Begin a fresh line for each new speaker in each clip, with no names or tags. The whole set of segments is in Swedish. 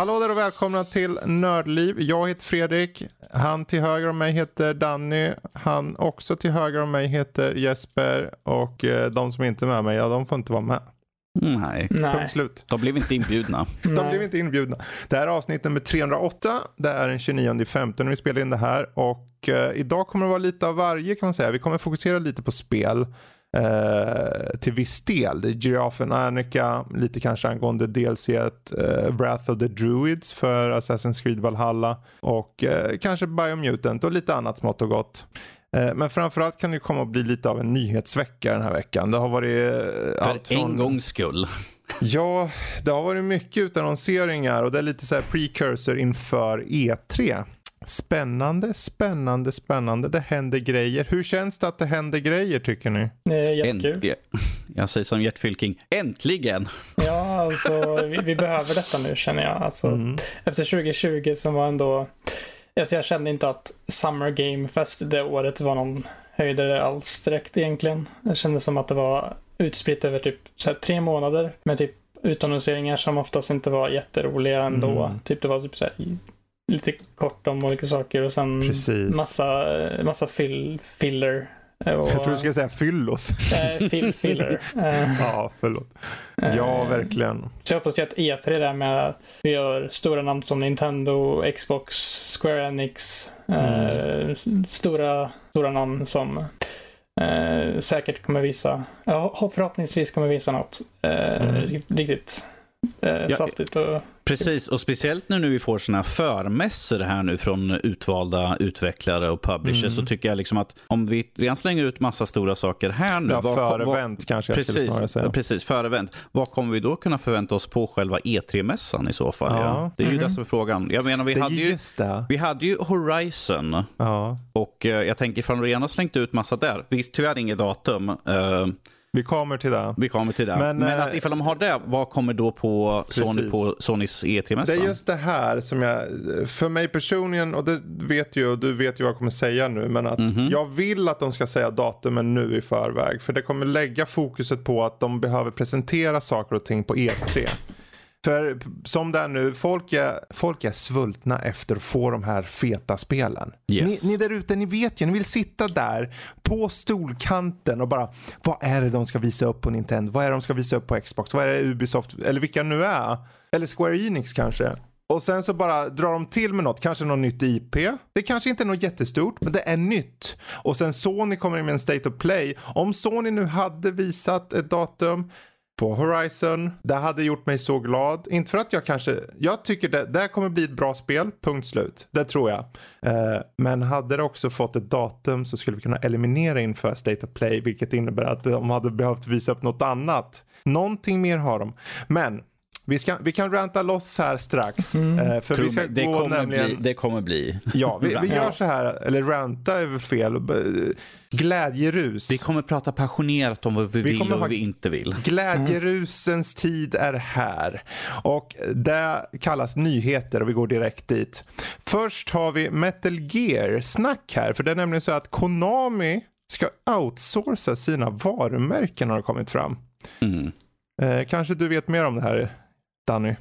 Hallå där och välkomna till Nördliv. Jag heter Fredrik. Han till höger om mig heter Danny. Han också till höger om mig heter Jesper. Och eh, de som inte är med mig, ja de får inte vara med.
Nej.
Punkt
Nej.
slut.
De blev inte inbjudna.
De
Nej.
blev inte inbjudna. Det här är avsnitt nummer 308. Det är den 29 femte när vi spelar in det här. Och eh, idag kommer det vara lite av varje kan man säga. Vi kommer fokusera lite på spel. Eh, till viss del. Det är Giraffen Annika, lite kanske angående DLC eh, Wrath of the Druids för Assassin's Creed Valhalla och eh, kanske Biomutant och lite annat smått och gott. Eh, men framförallt kan det komma att bli lite av en nyhetsvecka den här veckan. Det har varit eh,
För
allt
en
från...
gångs skull.
Ja, det har varit mycket utannonseringar och det är lite så här precursor inför E3. Spännande, spännande, spännande. Det händer grejer. Hur känns det att det händer grejer tycker ni?
Är jättekul.
Jag säger som Gert Fylking, äntligen!
Ja, alltså vi, vi behöver detta nu känner jag. Alltså,
Mm.
Efter 2020 som var ändå... Alltså jag kände inte att Summer Game Fest det året var någon höjdare alls direkt egentligen. Det kändes som att det var utspritt över typ så här, tre månader med typ utannonseringar som oftast inte var jätteroliga ändå.
Mm.
Typ det var typ så här, lite kort om olika saker och sen
Precis.
massa, massa fill, filler. Och,
Jag tror du ska säga fyllos.
eh, fill, filler. Eh,
ja, förlåt. Ja,
eh,
verkligen.
Så jag hoppas att E3 där med att vi gör stora namn som Nintendo, Xbox, Square Enix. Eh, stora, stora namn som eh, säkert kommer visa, ja, förhoppningsvis kommer visa något eh,
Mm.
riktigt- eh,
Ja,
saftigt. Och,
Precis, och speciellt nu när vi får såna här förmässor här nu från utvalda utvecklare och publishers
Mm.
så tycker jag liksom att om vi redan slänger ut massa stora saker här nu.
Ja,
vad-
för
vad-
event kanske jag skulle snarare
Precis,
säga.
precis före event. Vad kommer vi då kunna förvänta oss på själva E3-mässan i så fall?
Ja.
Ja. Det är ju
Mhm.
det som är frågan. Jag menar, vi
det
hade
ju det.
vi hade ju Horizon
Ja.
och eh, jag tänker ifall de redan har slängt ut massa där. Visst, tyvärr inget datum. Eh,
Vi kommer till det.
vi kommer till det.
Men,
Men,
eh,
att ifall de har det, vad kommer då på, Sony, på Sonys
Det
E3-mässa?
är just det här som jag, för mig personligen, och det vet ju och du vet ju vad jag kommer säga nu, men att
Mhm.
jag vill att de ska säga datumen nu i förväg. För det kommer lägga fokuset på att de behöver presentera saker och ting på E3. För som det är nu, folk är, folk är svultna efter att få de här feta spelen.
Yes.
Ni, ni där ute, ni vet ju, ni vill sitta där på stolkanten och bara, vad är det de ska visa upp på Nintendo? Vad är det de ska visa upp på Xbox? Vad är det Ubisoft, eller vilka nu är? Eller Square Enix kanske? Och sen så bara drar de till med något, kanske något nytt IP. Det kanske inte är något jättestort, men det är nytt. Och sen Sony kommer in med en State of Play. Om Sony nu hade visat ett datum på Horizon, det hade gjort mig så glad. Inte för att jag kanske, jag tycker det, det här kommer bli ett bra spel, punkt slut. Det tror jag. Eh, men hade det också fått ett datum så skulle vi kunna eliminera inför State of Play, vilket innebär att de hade behövt visa upp något annat. Någonting mer har de. Men vi, ska, vi kan ranta loss här strax. Eh, för
Tror
vi ska
det,
gå
kommer
nämligen...
bli, det kommer bli.
Ja, vi, vi gör så här, eller ranta är fel. B- Glädjerus.
Vi kommer prata passionerat om vad vi,
Vi
vill och vad vi inte vill.
Glädjerusens tid är här. Och det kallas nyheter och vi går direkt dit. Först har vi Metal Gear-snack här. För det är nämligen så att Konami ska outsourca sina varumärken har det kommit fram.
Mm.
Eh, kanske du vet mer om det här, Danny?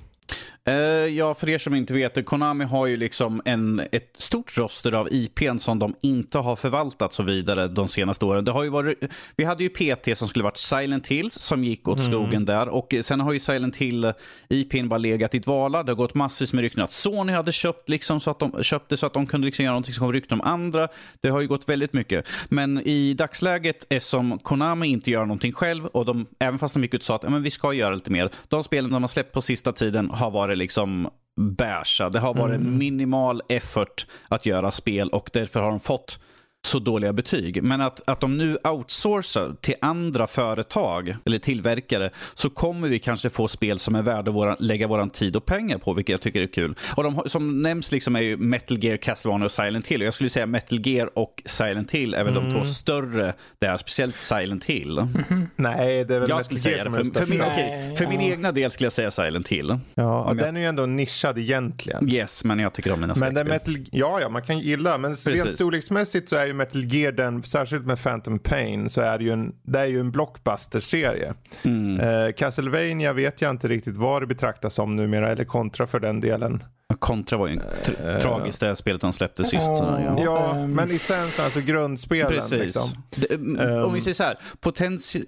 Eh, ja, för er som inte vet, Konami har ju liksom en, ett stort roster av IPn som de inte har förvaltat så vidare de senaste åren. Det har ju varit, vi hade ju PT som skulle varit Silent Hills som gick åt skogen där och sen har ju Silent Hill IPn bara legat i dvala. Det har gått massvis med rykten att Sony hade köpt, liksom så att de, köpte så att de kunde liksom göra någonting som kom rykten om andra. Det har ju gått väldigt mycket. Men i dagsläget, eftersom Konami inte gör någonting själv och de, även fast de gick ut och sa att "Ja, men vi ska göra lite mer. De spelen de har släppt på sista tiden har varit liksom bärsa. Det har varit minimal effort att göra spel och därför har de fått så dåliga betyg. Men att, att de nu outsourcar till andra företag eller tillverkare så kommer vi kanske få spel som är värda att lägga vår tid och pengar på, vilket jag tycker är kul. Och de som nämns liksom är ju Metal Gear, Castlevania och Silent Hill. Jag skulle säga Metal Gear och Silent Hill är väl
Mm.
de två större där, speciellt Silent Hill.
Nej, det är väl
Jag
Metal Gear som är
För, för, min, okej, för min
Ja.
egna del skulle jag säga Silent Hill.
Ja, och
Okej.
den är ju ändå nischad egentligen.
Yes, men jag tycker om mina
Men. Metal, ja, ja, man kan gilla, men rent storleksmässigt så är ju Metal Gear den, särskilt med Phantom Pain, så är det ju en, det är ju en blockbuster-serie.
Mm.
Eh, Castlevania vet jag inte riktigt vad det betraktas som numera, eller kontra för den delen.
Contra var ju en tr- tragiskt det spelet de släppte sist. Så, ja.
Ja. Ehm.
men essensen, alltså grundspelen.
Precis.
Liksom.
Det,
Ehm.
om vi säger så här, potenti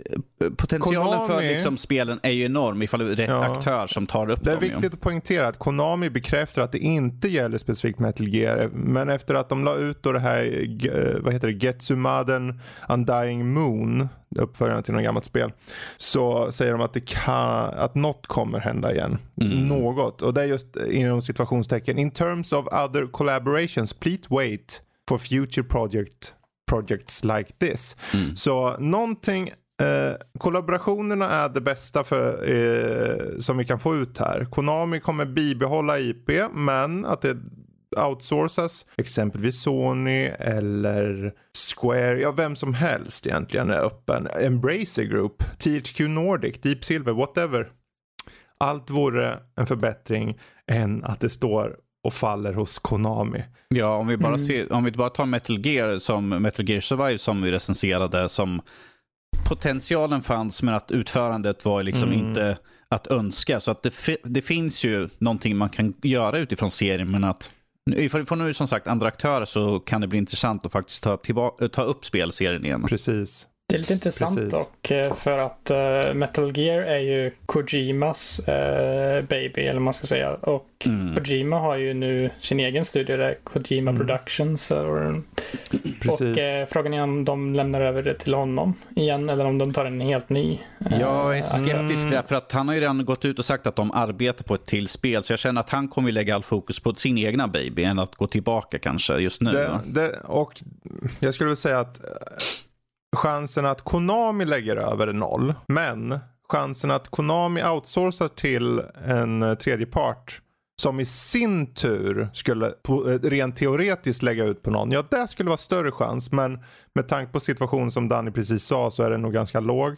potentialen för
Konami-
liksom spelen är ju enorm ifall det är rätt
Ja.
aktör som tar upp
Det är
dem. ju.
viktigt att poängtera att Konami bekräftar att det inte gäller specifikt Metal Gear. Men efter att de la ut då det här, eh, vad heter det, Getsumaden Undying Moon, uppföljaren till något gammalt spel, så säger de att, det kan, att något kommer hända igen.
Mm.
Något. Och det är just inom situationstecken. In terms of other collaborations, please wait for future project, projects like this.
Mm.
Så någonting Eh, kollaborationerna är det bästa för, eh, som vi kan få ut här. Konami kommer bibehålla IP men att det outsourcas exempelvis Sony eller Square, ja vem som helst egentligen är öppen. Embracer Group, THQ Nordic, Deep Silver, whatever. Allt vore en förbättring än att det står och faller hos Konami.
Ja, om vi, bara
Mm.
ser, om vi bara tar Metal Gear som Metal Gear Survive som vi recenserade som potentialen fanns men att utförandet var liksom
Mm.
inte att önska. Så att det, det finns ju någonting man kan göra utifrån serien men att ifall vi får nu som sagt andra aktörer så kan det bli intressant att faktiskt ta, tillba- ta upp spelserien igen.
Precis.
Det är lite intressant
Precis.
dock, eh, för att eh, Metal Gear är ju Kojimas eh, baby, eller man ska säga. Och
Mm.
Kojima har ju nu sin egen studio, där Kojima
Mm.
Productions. Och,
Precis.
och frågan är om de lämnar över det till honom igen, eller om de tar en helt ny.
Jag är skeptisk
Mm.
därför att han har ju redan gått ut och sagt att de arbetar på ett till spel. Så jag känner att han kommer ju lägga all fokus på sin egna baby än att gå tillbaka kanske just nu.
Det, det, och jag skulle vilja säga att chansen att Konami lägger över är noll. Men chansen att Konami outsourcar till en eh, tredje part som i sin tur skulle eh, rent teoretiskt lägga ut på någon. Ja, det skulle vara större chans. Men med tanke på situationen som Danny precis sa så är den nog ganska låg.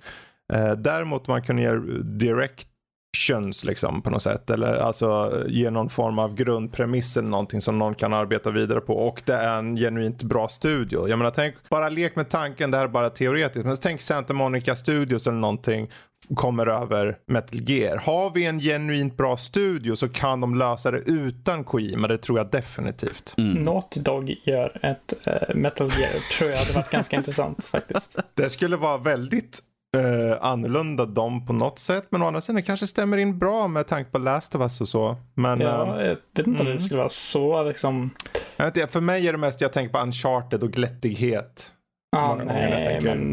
Eh, däremot man kunde ge direkt actions liksom på något sätt. Eller alltså ge någon form av grundpremiss eller någonting som någon kan arbeta vidare på. Och det är en genuint bra studio. Jag menar tänk, bara lek med tanken, det här är bara teoretiskt. Men tänk Santa Monica Studios eller någonting kommer över Metal Gear. Har vi en genuint bra studio så kan de lösa det utan Kojima. Det tror jag definitivt.
Mm.
Naughty Dog gör ett eh, Metal Gear, tror jag hade varit ganska intressant faktiskt.
Det skulle vara väldigt eh, annorlunda dem på något sätt. Men å andra sidan det kanske stämmer in bra med tanke på Last of Us och så. Men
Ja,
eh,
jag vet inte om
mm.
det skulle vara så liksom.
jag vet inte, för mig är det mest jag tänker på Uncharted och glättighet. Jag
nej, men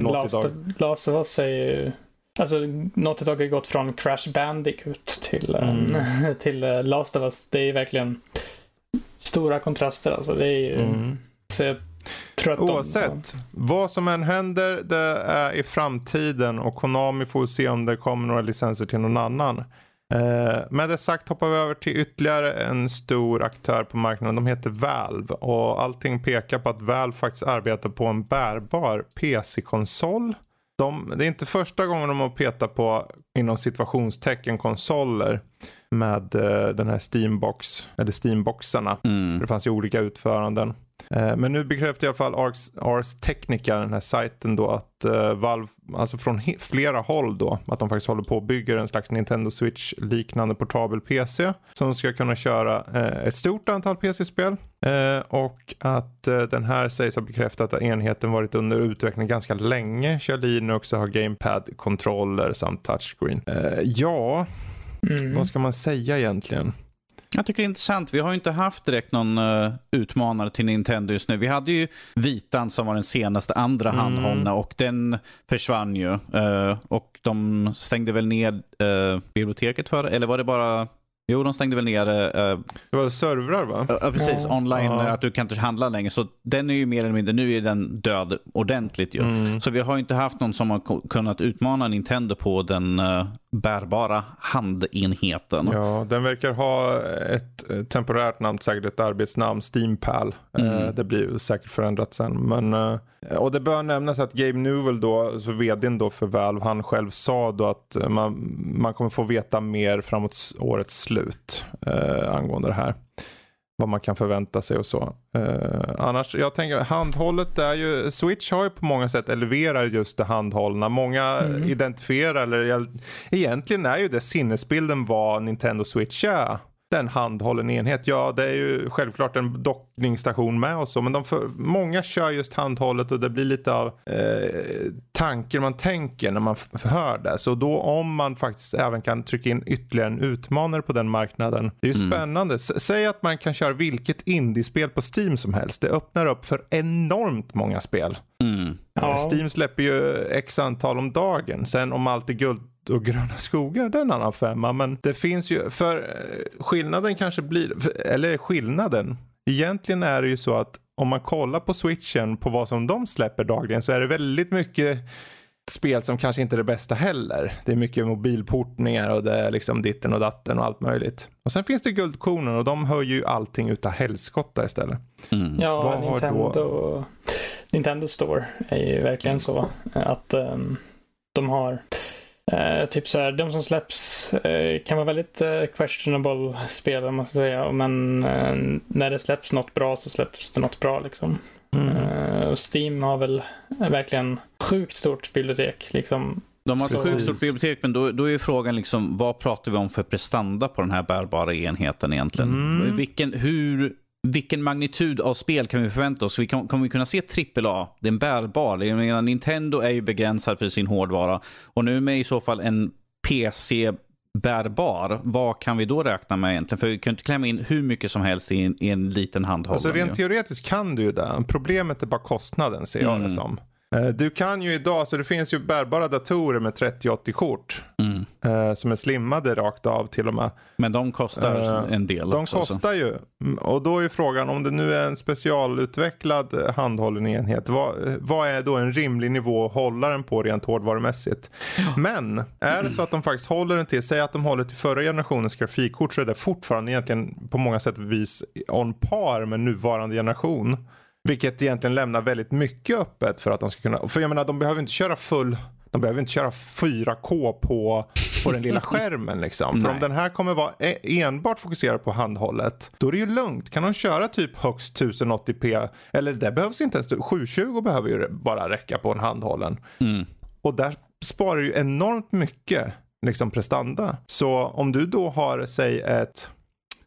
Last, of Us är ju... Alltså, Naughty Dog har gått från Crash Bandicoot till, eh,
Mm.
till eh, Last of Us. Det är ju verkligen stora kontraster. Alltså, det är ju...
Mm.
Så jag de...
Oavsett, vad som än händer det är i framtiden och Konami får se om det kommer några licenser till någon annan. Eh, med det sagt hoppar vi över till ytterligare en stor aktör på marknaden. De heter Valve och allting pekar på att Valve faktiskt arbetar på en bärbar PC-konsol. De, det är inte första gången de har petat på inom situationstecken konsoler med eh, den här Steambox eller Steamboxarna.
Mm.
Det fanns ju olika utföranden. Eh, Men nu bekräftar i alla fall Ars, Ars Technica, den här sajten då, att eh, Valve, alltså från flera håll då, att de faktiskt håller på och bygger en slags Nintendo Switch liknande portabel PC som ska kunna köra eh, ett stort antal PC-spel. Och att den här sägs ha bekräftat att enheten varit under utveckling ganska länge, kör Linux och har gamepad-kontroller samt touchscreen. Ja,
Mm.
vad ska man säga egentligen?
Jag tycker det är intressant. Vi har ju inte haft direkt någon eh, utmanare till Nintendo just nu. Vi hade ju Vitan som var den senaste andra
Mm.
handhållna och den försvann ju. Eh, och de stängde väl ner eh, biblioteket för eller var det bara Jo, de stängde väl ner eh,
Det var servrar va?
Ja, precis.
Ja.
Online,
Ja.
att du kan inte handla längre. Så den är ju mer eller mindre, nu är den död ordentligt ju.
Mm.
Så vi har ju inte haft någon som har kunnat utmana Nintendo på den bärbara handenheten.
Ja, den verkar ha ett eh, temporärt namn, säkert ett arbetsnamn, Steampal.
Mm.
Eh, det blir säkert förändrat sen. Men, eh, och det bör nämnas att Gabe Newell då, så vdn då för Valve, han själv sa då att man, man kommer få veta mer framåt årets slut eh, angående det här. Vad man kan förvänta sig och så. Eh, annars, jag tänker handhållet är ju, Switch har ju på många sätt eleverat just det handhållna. Många
Mm.
identifierar, eller egentligen är ju det sinnesbilden vad Nintendo Switch är. Den handhållen enhet. Ja, det är ju självklart en dockningsstation med och så, men de för, många kör just handhållet och det blir lite av eh, tanken man tänker när man hör det. Så då om man faktiskt även kan trycka in ytterligare en utmanare på den marknaden. Det är ju
Mm.
spännande. S- säg att man kan köra vilket indiespel på Steam som helst. Det öppnar upp för enormt många spel.
Mm.
Ja.
Steam släpper ju x antal om dagen. Sen om allt är guld och gröna skogar, det är en annan femma. Men det finns ju, för eh, skillnaden kanske blir, för- eller skillnaden. Egentligen är det ju så att om man kollar på switchen på vad som de släpper dagligen så är det väldigt mycket spel som kanske inte är det bästa heller. Det är mycket mobilportningar och det är liksom ditten och datten och allt möjligt. Och sen finns det guldkornen och de hör ju allting utav helskotta istället.
Mm.
Ja,
Vad har
Nintendo, Nintendo Store är ju verkligen så att ehm, de har eh, typ så här, de som släpps eh, kan vara väldigt eh, questionable spel om man ska säga, men eh, när det släpps något bra så släpps det något bra liksom.
Mm.
Eh, och Steam har väl verkligen sjukt stort bibliotek liksom.
De har ett
Precis.
sjukt stort bibliotek, men då, då är ju frågan liksom, vad pratar vi om för prestanda på den här bärbara enheten egentligen?
Mm.
Vilken, hur, vilken magnitud av spel kan vi förvänta oss? Vi kan, kommer vi kunna se AAA? Det är en bärbar. Jag menar, Nintendo är ju begränsad för sin hårdvara. Och nu med i så fall en PC bärbar, vad kan vi då räkna med egentligen? För vi kan inte klämma in hur mycket som helst i en, i en liten handhållen.
Alltså rent
ju.
teoretiskt kan du ju det. Problemet är bara kostnaden ser jag
Mm.
det som. Eh, Du kan ju idag, så det finns ju bärbara datorer med 3080-kort.
Mm.
eh, Som är slimmade rakt av till och med.
Men de kostar
Eh,
en del
De
också. så.
kostar ju. Mm, Och då är frågan om det nu är en specialutvecklad handhållen enhet. Vad, vad är då en rimlig nivå att hålla den på rent hårdvarumässigt? Men är det så att de faktiskt håller den till, säg att de håller till förra generationens grafikkort så är det fortfarande egentligen på många sätt vis on par med nuvarande generation. Vilket egentligen lämnar väldigt mycket öppet för att de ska kunna, för jag menar de behöver inte köra full de behöver inte köra 4K på, på den lilla skärmen liksom. För om den här kommer vara e- enbart fokuserad på handhållet, då är det ju lugnt. Kan de köra typ högst 1080p, eller det behövs inte ens, 720 behöver ju bara räcka på en handhållen.
Mm.
Och där sparar ju enormt mycket liksom prestanda. Så om du då har, säg ett,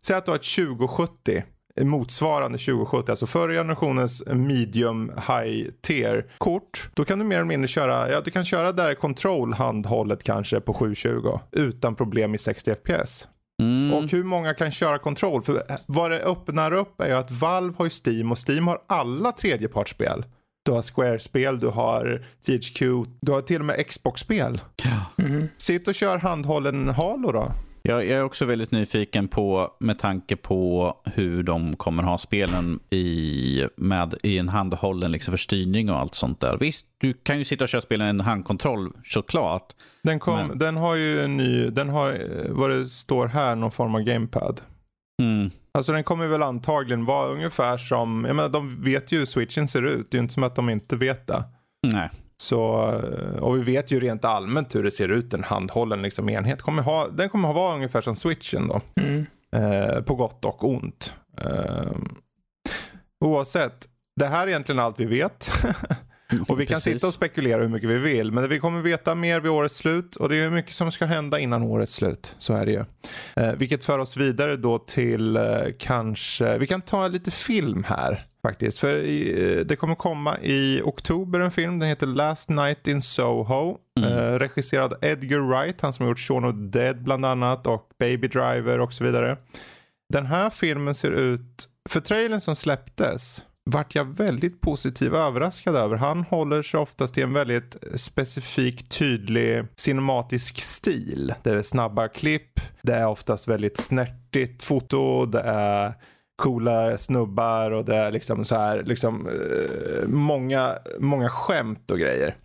säg att du har ett 2070 motsvarande 2070, alltså förra generationens medium high tier kort. Då kan du mer eller mindre köra, ja du kan köra där control handhållet kanske på 720 utan problem i 60 fps.
Mm.
Och hur många kan köra kontroll? För vad det öppnar upp är ju att Valve har ju Steam och Steam har alla tredjepartsspel. Du har Square-spel, du har THQ, du har till och med Xbox-spel.
Mhm.
Sitt och kör handhållen Halo då.
Jag, jag är också väldigt nyfiken på, med tanke på hur de kommer ha spelen i, med, i en handhållen liksom för styrning och allt sånt där. Visst, du kan ju sitta och köra spelen i en handkontroll såklart.
Den, kom,
Men-
den har ju en ny, den har vad det står här, någon form av gamepad.
Mm.
Alltså den kommer väl antagligen vara ungefär som, jag menar de vet ju hur switchen ser ut. Det är ju inte som att de inte vet det.
Nej.
Så, eh, och vi vet ju rent allmänt hur det ser ut, en handhållen liksom enhet. Kommer ha, den kommer ha vara ungefär som switchen då.
Mm.
Eh, på gott och ont. Eh, oavsett, det här är egentligen allt vi vet. och vi kan
Precis.
sitta och spekulera hur mycket vi vill. Men vi kommer veta mer vid årets slut. Och det är mycket som ska hända innan årets slut. Så är det ju. Eh, vilket för oss vidare då till eh, kanske, vi kan ta lite film här. Faktiskt, för i, eh, det kommer komma i oktober en film, den heter Last Night in Soho.
Mm.
Eh, regisserad Edgar Wright, han som har gjort Shaun of the Dead bland annat och Baby Driver och så vidare. Den här filmen ser ut, för trailern som släpptes vart jag väldigt positivt överraskad över. Han håller sig oftast i en väldigt specifik, tydlig cinematisk stil. Det är snabba klipp, det är oftast väldigt snärtigt foto, det är coola snubbar och det är liksom så här, liksom eh, många, många skämt och grejer.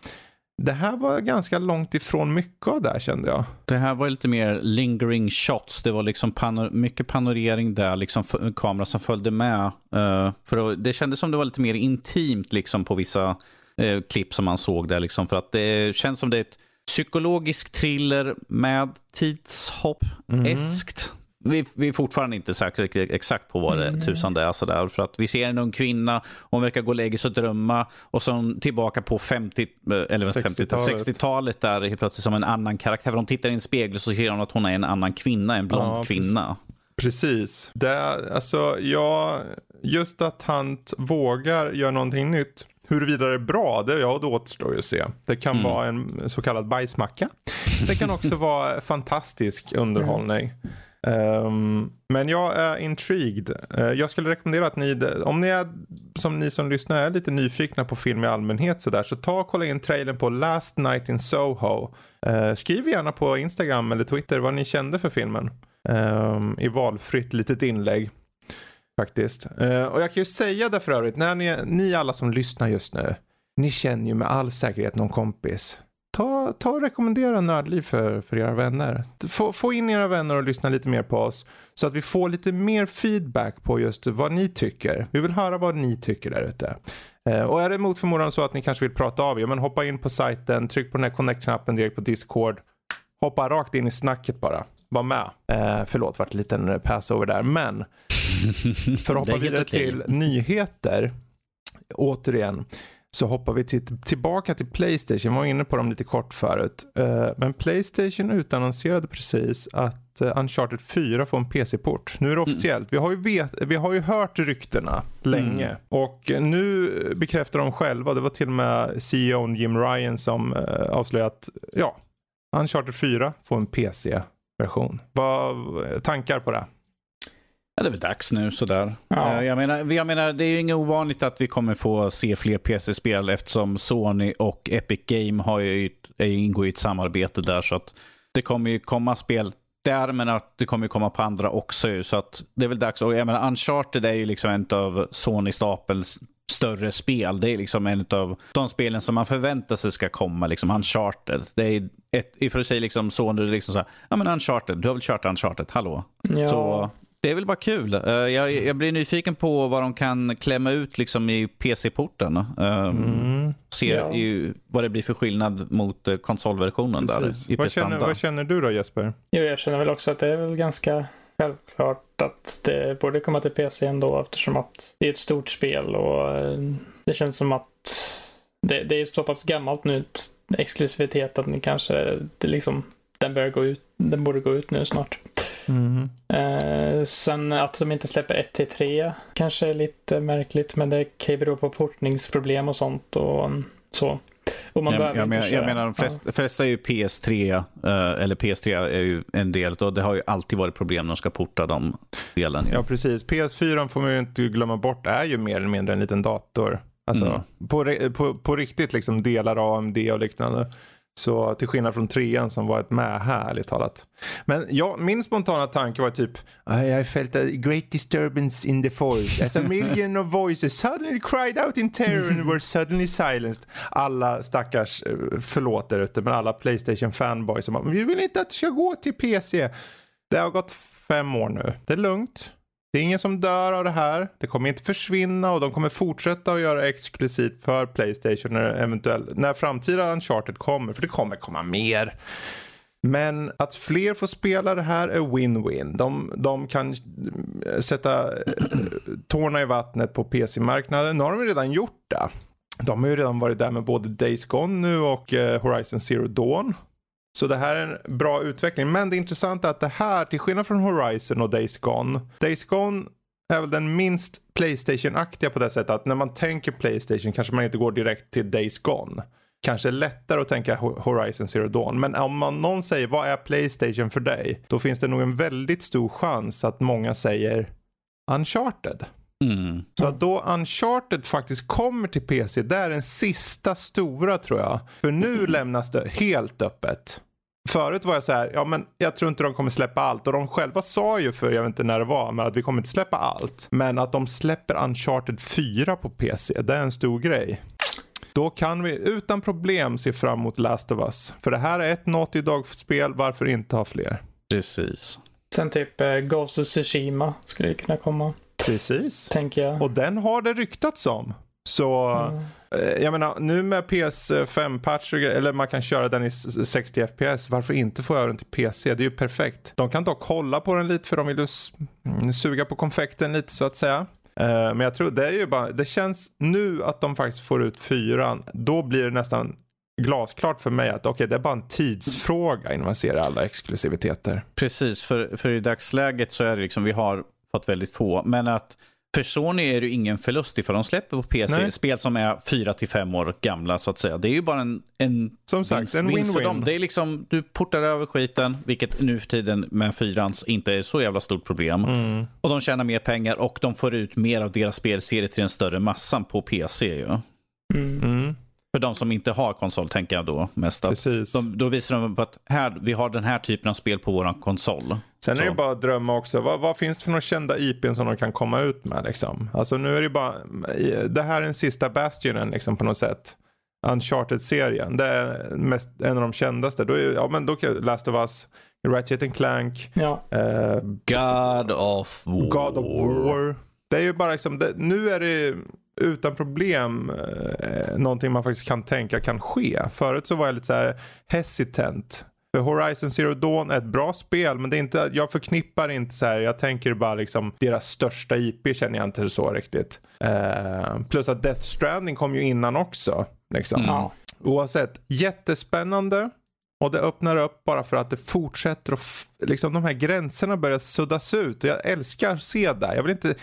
Det här var ganska långt ifrån mycket av det här kände jag.
Det här var lite mer lingering shots. Det var liksom panor mycket panorering där, liksom kamera som följde med. Uh, för det kändes som det var lite mer intimt liksom på vissa uh, klipp som man såg där. Liksom, för att det känns som det är ett psykologisk thriller med tidshopp-eskt. Mm vi, vi är fortfarande inte säkra exakt på vad det mm. tusan det är. Sådär, för att vi ser en ung kvinna, hon verkar gå och lägga sig och drömma och så tillbaka på 50, eller 60-talet 60 där helt plötsligt som en annan karaktär. För hon tittar i en spegel så ser hon att hon är en annan kvinna, en blond ja, kvinna.
Precis. Det, alltså, ja, just att han vågar göra någonting nytt. Huruvida det är bra, det, ja, det återstår ju att se. Det kan mm. vara en så kallad bajsmacka. Det kan också vara fantastisk underhållning. Um, men jag är intrigued. Uh, jag skulle rekommendera att ni, om ni är som ni som lyssnar är lite nyfikna på film i allmänhet sådär, så ta och kolla in trailern på Last Night in Soho. Uh, skriv gärna på Instagram eller Twitter vad ni kände för filmen. Um, I valfritt litet inlägg. Faktiskt. Uh, och jag kan ju säga det för övrigt, när ni, ni alla som lyssnar just nu, ni känner ju med all säkerhet någon kompis ta, ta och rekommendera Nördliv för, för era vänner. Få, få in era vänner och lyssna lite mer på oss. Så att vi får lite mer feedback på just vad ni tycker. Vi vill höra vad ni tycker där ute. Eh, och är det mot förmodan så att ni kanske vill prata av er, men hoppa in på sajten, tryck på den här connect-knappen direkt på Discord. Hoppa rakt in i snacket bara. Var med. Eh, förlåt, vart en liten passover där. Men för att hoppa vidare okay. till nyheter. Återigen så hoppar vi till, tillbaka till Playstation. Vi var inne på dem lite kort förut. Uh, men Playstation utannonserade precis att uh, Uncharted 4 får en PC-port. Nu är det mm. officiellt. Vi, har ju vet, vi har ju hört ryktena länge. Mm. Och nu bekräftar de själva. Det var till och med CEO Jim Ryan som uh, avslöjat ja, Uncharted 4 får en PC-version. Vad tankar på det?
Ja, det är väl dags nu sådär. Ja. Eh, jag, menar, jag menar, det är ju inget ovanligt att vi kommer få se fler PC-spel eftersom Sony och Epic Game har ju, ingår i ett samarbete där. Så att det kommer ju komma spel där, men att det kommer komma på andra också. Så att det är väl dags. Och jag menar, Uncharted är ju liksom en av Sony-stapels större spel. Det är liksom en av de spelen som man förväntar sig ska komma. Liksom Uncharted. Det är ett, ifrån sig liksom Sony, liksom så här, ja men Uncharted, du har väl kört Uncharted, hallå? Ja. Så det är väl bara kul. Uh, jag, jag, blir nyfiken på vad de kan klämma ut liksom i PC-porten. Uh, mm. Se ja. i, vad det blir för skillnad mot uh, konsolversionen
Precis.
där.
I vad, känner, vad känner du då Jesper?
Jo, jag känner väl också att det är väl ganska självklart att det borde komma till PC ändå eftersom att det är ett stort spel och eh, det känns som att det, det är så pass gammalt nu, exklusivitet, att ni kanske, det liksom, den, börjar gå ut, den borde gå ut nu snart. Mm. Eh, sen att de inte släpper 1 till 3 kanske är lite märkligt, men det kan ju bero på portningsproblem och sånt och så. Och man
jag, jag, men, jag menar, de flesta, ja. flesta är ju PS3, eh, eller PS3 är ju en del, och det har ju alltid varit problem när de ska porta de delen.
Ja, precis. PS4 får man ju inte glömma bort är ju mer eller mindre en liten dator. Alltså mm. på, på, på riktigt liksom delar AMD och liknande. Så till skillnad från trean som varit med här, ärligt talat. Men ja, min spontana tanke var typ I felt a great disturbance in the forest as a million of voices suddenly cried out in terror and were suddenly silenced. Alla stackars, eh, förlåt där ute, men alla Playstation fanboys som bara, vi vill inte att det ska gå till PC. Det har gått fem år nu. Det är lugnt. Det är ingen som dör av det här. Det kommer inte försvinna och de kommer fortsätta att göra exklusivt för Playstation när, eventuell, när framtida Uncharted kommer. För det kommer komma mer. Men att fler får spela det här är win-win. De, de kan eh, sätta eh, tårna i vattnet på PC-marknaden. Nu har de redan gjort det. De har ju redan varit där med både Days Gone nu och eh, Horizon Zero Dawn. Så det här är en bra utveckling. Men det intressanta är att det här, till skillnad från Horizon och Days Gone. Days Gone är väl den minst Playstation-aktiga på det sättet att när man tänker Playstation kanske man inte går direkt till Days Gone. Kanske lättare att tänka Horizon Zero Dawn. Men om man, någon säger vad är Playstation för dig? Då finns det nog en väldigt stor chans att många säger Uncharted.
Mm.
Så att då Uncharted faktiskt kommer till PC, det är den sista stora tror jag. För nu lämnas det helt öppet. Förut var jag så här, ja men jag tror inte de kommer släppa allt. Och de själva sa ju för, jag vet inte när det var, men att vi kommer inte släppa allt. Men att de släpper Uncharted 4 på PC, det är en stor grej. Då kan vi utan problem se fram emot Last of Us. För det här är ett Naughty Dog-spel, varför inte ha fler?
Precis.
Sen typ eh, Ghost of Tsushima skulle kunna komma,
Precis.
tänker jag.
Och den har det ryktats om. Så
Mm.
Eh, jag menar nu med PS5-patch, eller man kan köra den i 60 FPS, varför inte få över den till PC? Det är ju perfekt. De kan dock hålla på den lite för de vill ju mm, suga på konfekten lite så att säga. Eh, men jag tror det är ju bara, det känns nu att de faktiskt får ut fyran, då blir det nästan glasklart för mig att okej det är bara en tidsfråga innan man ser alla exklusiviteter.
Precis, för, för i dagsläget så är det liksom, vi har fått väldigt få. Men att för Sony är det ju ingen förlust ifall de släpper på PC
Nej.
spel som är 4 till 5 år gamla så att säga. Det är ju bara en, en
Som sagt,
vinst,
en
vinst för dem. Det är liksom, du portar över skiten, vilket nu för tiden med fyrans inte är så jävla stort problem.
Mm.
Och de tjänar mer pengar och de får ut mer av deras spelserie till den större massan på PC ju.
Mm.
Mm,
För de som inte har konsol tänker jag då mest att
precis.
de, då visar de på att här, vi har den här typen av spel på våran konsol.
Sen är
Så.
det bara att drömma också. Vad, vad finns det för några kända IPn som de kan komma ut med liksom? Alltså nu är det bara, det här är den sista Bastionen liksom på något sätt. Uncharted-serien, det är mest, en av de kändaste. Då är, ja men då kan Last of Us, Ratchet and Clank,
Ja,
eh,
God of War.
God of War. Det är ju bara liksom, det, nu är det utan problem eh, någonting man faktiskt kan tänka kan ske. Förut så var jag lite så här hesitant. För Horizon Zero Dawn är ett bra spel men det är inte, jag förknippar inte så här, jag tänker bara liksom deras största IP känner jag inte så riktigt. Eh, plus att Death Stranding kom ju innan också. Liksom.
Mm.
Oavsett, jättespännande. Och det öppnar upp bara för att det fortsätter och liksom de här gränserna börjar suddas ut. Och jag älskar att se det. Jag vill inte,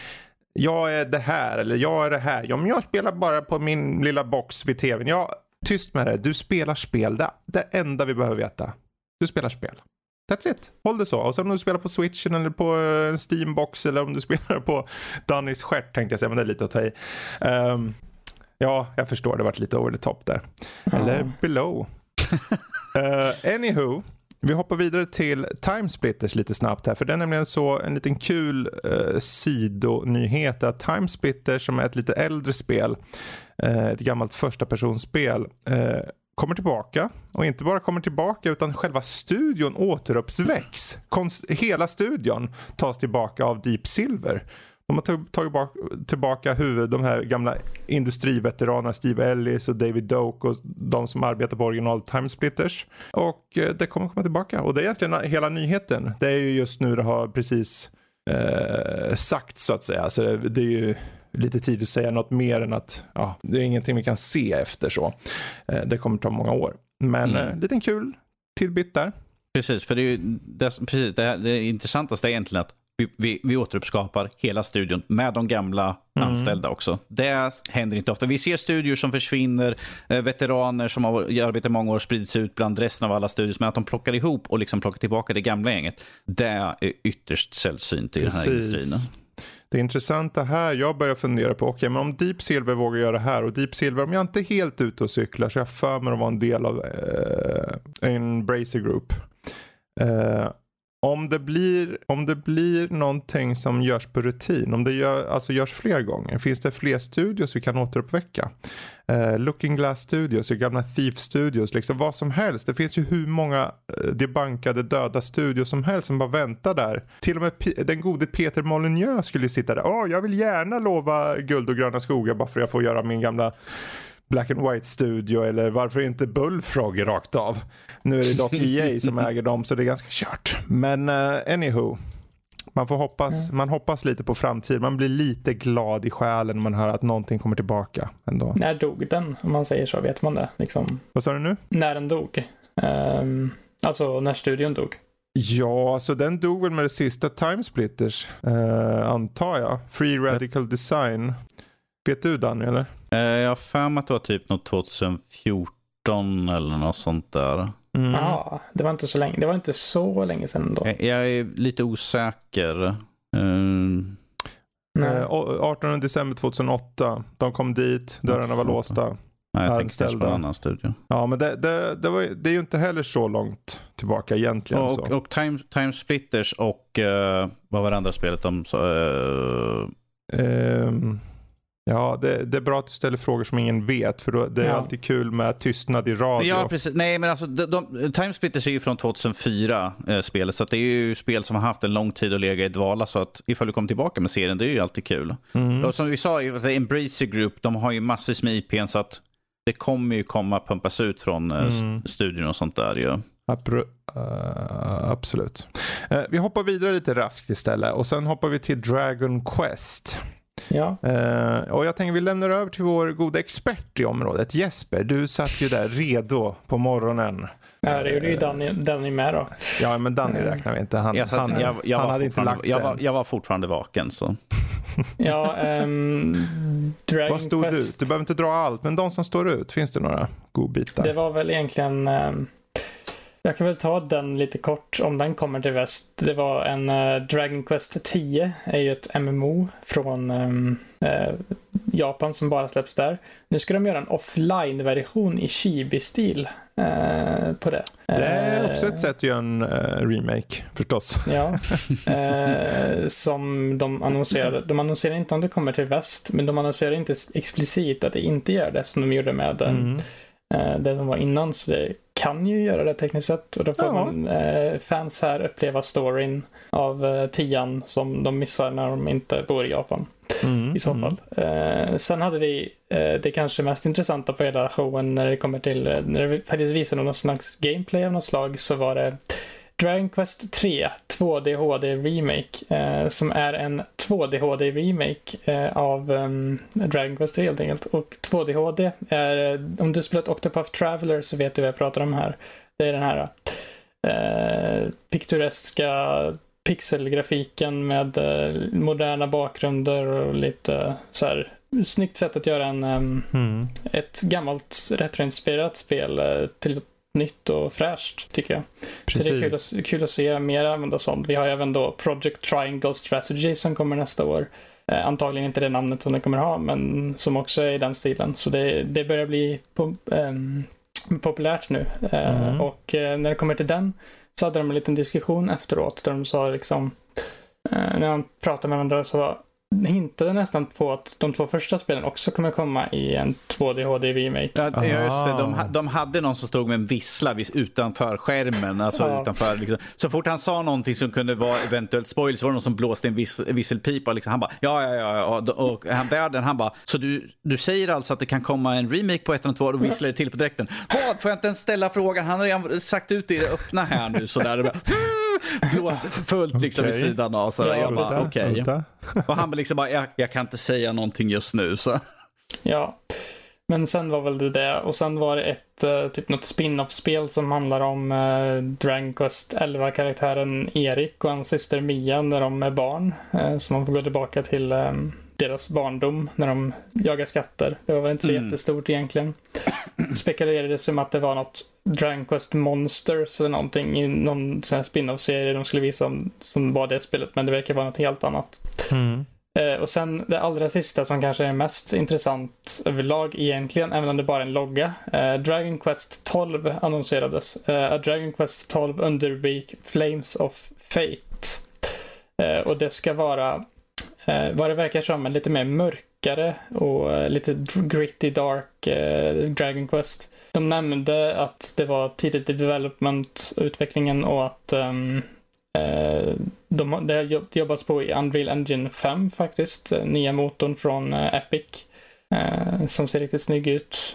jag är det här eller jag är det här. Ja, men jag spelar bara på min lilla box vid tvn. Ja, tyst med det. Du spelar spel. Det, det enda vi behöver veta. Du spelar spel. That's it. Håll det så. Och sen om du spelar på switchen eller på eh, en steambox eller om du spelar på Dannys stjärt tänkte jag säga, men det är lite att ta i. Ehm, ja, jag förstår. Det varit lite over the top där. Eller below. uh, anywho. Vi hoppar vidare till Timesplitters lite snabbt här. För det är nämligen så en liten kul eh, sidonyhet att Timesplitters som är ett lite äldre spel, eh, ett gammalt första personspel eh, kommer tillbaka. Och inte bara kommer tillbaka utan själva studion återuppväcks. Konst- hela studion tas tillbaka av Deep Silver. De har tag- tagit bak- tillbaka huvud, de här gamla industriveteranerna Steve Ellis och David Doak och de som arbetar på original Timesplitters. Och eh, det kommer komma tillbaka. Och det är egentligen hela nyheten. Det är ju just nu det har precis eh, sagt så att säga. Så det, det är ju lite tid att säga något mer än att ja, det är ingenting vi kan se efter så. Eh, det kommer ta många år. Men
Mm.
eh, liten kul tillbit där.
Precis, för det, är ju, det, precis, det, det intressantaste är egentligen att vi, vi, vi återuppskapar hela studion med de gamla
Mm.
anställda också. Det händer inte ofta. Vi ser studior som försvinner, eh, veteraner som har arbetat många år sprids ut bland resten av alla studios, men att de plockar ihop och liksom plockar tillbaka det gamla gänget, det är ytterst sällsynt i den här industrin.
Det intressanta här, jag börjar fundera på, okej men om Deep Silver vågar göra det här och Deep Silver, om jag inte är helt ute och cyklar så jag för mig att vara en del av eh, en Bracer Group. Eh, om det, blir, om det blir någonting som görs på rutin, om det gör, alltså görs fler gånger, finns det fler studios vi kan återuppväcka? Eh, Looking Glass Studios, gamla Thief Studios, liksom vad som helst. Det finns ju hur många eh, debankade döda studios som helst som bara väntar där. Till och med P- den gode Peter Molyneux skulle ju sitta där. Åh, jag vill gärna lova guld och gröna skogar bara för att jag får göra min gamla Black and White Studio eller varför inte Bullfrog rakt av. Nu är det dock EA som äger dem så det är ganska kört. Men uh, anywho. Man får hoppas, man hoppas lite på framtiden. Man blir lite glad i själen när man hör att någonting kommer tillbaka ändå.
När dog den? Om man säger så, vet man det? Liksom,
Vad sa du nu?
när den dog. Ehm, alltså när studion dog.
Ja, så den dog väl med det sista Timesplitters, uh, antar jag. Free Radical Design. Vet du Danny eller?
Eh, Jag har för mig att det var typ något 2014 eller något sånt där.
Mm.
Ja, det var inte så länge. Det var inte så länge sedan då.
Jag, jag är lite osäker. Eh,
Nej.
Eh, o- 18 december 2008. De kom dit, dörrarna var låsta.
Nej, jag tänker kanske på en annan studio.
Ja, men det, det, det, var, ju- det är ju inte heller så långt tillbaka egentligen.
Och,
så.
och, och Time, Time Splitters och eh, vad var det andra spelet de sa? eh,
Ehm, ja, det, det är bra att du ställer frågor som ingen vet. För då, det är
Ja.
alltid kul med tystnad i radio.
Ja, precis. Nej, men alltså, de, de, Time Splitters är ju från 2004, eh, spelet. Så att det är ju spel som har haft en lång tid att lägga i dvala. Så att ifall du kommer tillbaka med serien, det är ju alltid kul.
Mm.
Och som vi sa, alltså, Embracer Group, de har ju massvis med IPn så att det kommer ju komma pumpas ut från eh,
Mm.
studion och sånt där. Ja.
Apro- eh, absolut. Eh, vi hoppar vidare lite raskt istället och sen hoppar vi till Dragon Quest.
Ja.
Eh, och jag tänker vi lämnar över till vår goda expert i området. Jesper, du satt ju där redo på morgonen.
ja, det gjorde ju Danny, Danny med då.
Ja, men Danny
Mm.
räknar vi inte. Han,
Jag, satt,
han,
jag, jag,
han hade inte lagt sig
jag, var, jag var fortfarande vaken. Så.
Ja, um, Dragon
Vad stod
Quest.
ut? Du behöver inte dra allt, men de som står ut, finns det några godbitar?
Det var väl egentligen... ehm, jag kan väl ta den lite kort om den kommer till väst. Det var en eh, Dragon Quest 10, är ju ett MMO från eh, Japan som bara släpps där. Nu ska de göra en offline-version i chibi-stil eh, på det.
Det är också ett sätt att göra en remake, förstås.
Ja, som de annonserade. De annonserade inte om det kommer till väst, men de annonserade inte explicit att det inte gör det som de gjorde med
Mm.
Eh, det som var innan. Så det kan ju göra det tekniskt sett. Och då får
Ja.
man eh, fans här uppleva storyn av eh, tian som de missar när de inte bor i Japan
Mm.
i så
Mm.
fall. Eh, sen hade vi eh, det kanske mest intressanta på hela showen när det kommer till, eh, när det faktiskt visade någon slags gameplay av något slag så var det Dragon Quest 3 2D HD Remake eh, som är en 2D HD Remake eh, av um, Dragon Quest 3 helt enkelt. Och 2D HD är, eh, om du spelat Octopath Traveler så vet du vad jag pratar om här. Det är den här eh, piktoreska pixelgrafiken med eh, moderna bakgrunder och lite så här snyggt sätt att göra en, ehm,
Mm.
ett gammalt retroinspirerat spel eh, till nytt och fräscht tycker jag. Så det är kul
Precis.
att, kul att se mer använda sånt. Vi har även då Project Triangle Strategy som kommer nästa år. Eh, antagligen inte det namnet som det kommer ha, men som också är i den stilen. Så det, det börjar bli po- ehm, populärt nu. Eh,
Mm.
Och eh, när det kommer till den så hade de en liten diskussion efteråt där de sa liksom, eh, när de pratade med varandra så hintade nästan på att de två första spelen också kommer komma i en 2D HD remake.
Ja, just det. De,
Ah.
de hade någon som stod med en vissla vis- utanför skärmen. Alltså
Ja.
utanför, liksom. Så fort han sa någonting som kunde vara eventuellt spoil så var det någon som blåste en viss, visselpipa. Liksom. Han bara ja, ja, ja. ja. Och, han, värden, han bara så du, du säger alltså att det kan komma en remake på ettan och två och visslar det till på direkten. Vad? Får jag inte ens ställa frågan? Han har redan sagt ut det i det öppna här nu sådär. Blåste fullt liksom
Okej.
vid sidan av. Så
Ja,
jag bara okej.
Vänta.
Och han bara liksom bara jag, jag kan inte säga någonting just nu. Så.
Ja. Men sen var väl det det. Och sen var det ett eh, typ något spin-off-spel som handlar om uh, Dragon Quest 11-karaktären Erik och hans syster Mia när de är barn. Uh, så man får gå tillbaka till eh, deras barndom när de jagar skatter. Det var väl inte så
Mm.
jättestort egentligen. Spekulerades som att det var något Dragon Quest Monsters eller någonting i någon sån här spin-off-serie de skulle visa om, som var det spelet. Men det verkar vara något helt annat.
Mm.
Eh, och sen det allra sista som kanske är mest intressant överlag egentligen, även om det bara är en logga. Eh, Dragon Quest 12 annonserades. Eh, A Dragon Quest 12 under rubrik Flames of Fate. Eh, och det ska vara, eh, vad det verkar som, en lite mer mörkare och eh, lite gritty dark eh, Dragon Quest. De nämnde att det var tidigt i development, utvecklingen och att Eh, Eh, de, det har jobbats på i Unreal Engine 5 faktiskt. Eh, nya motorn från eh, Epic. Som ser riktigt snygg ut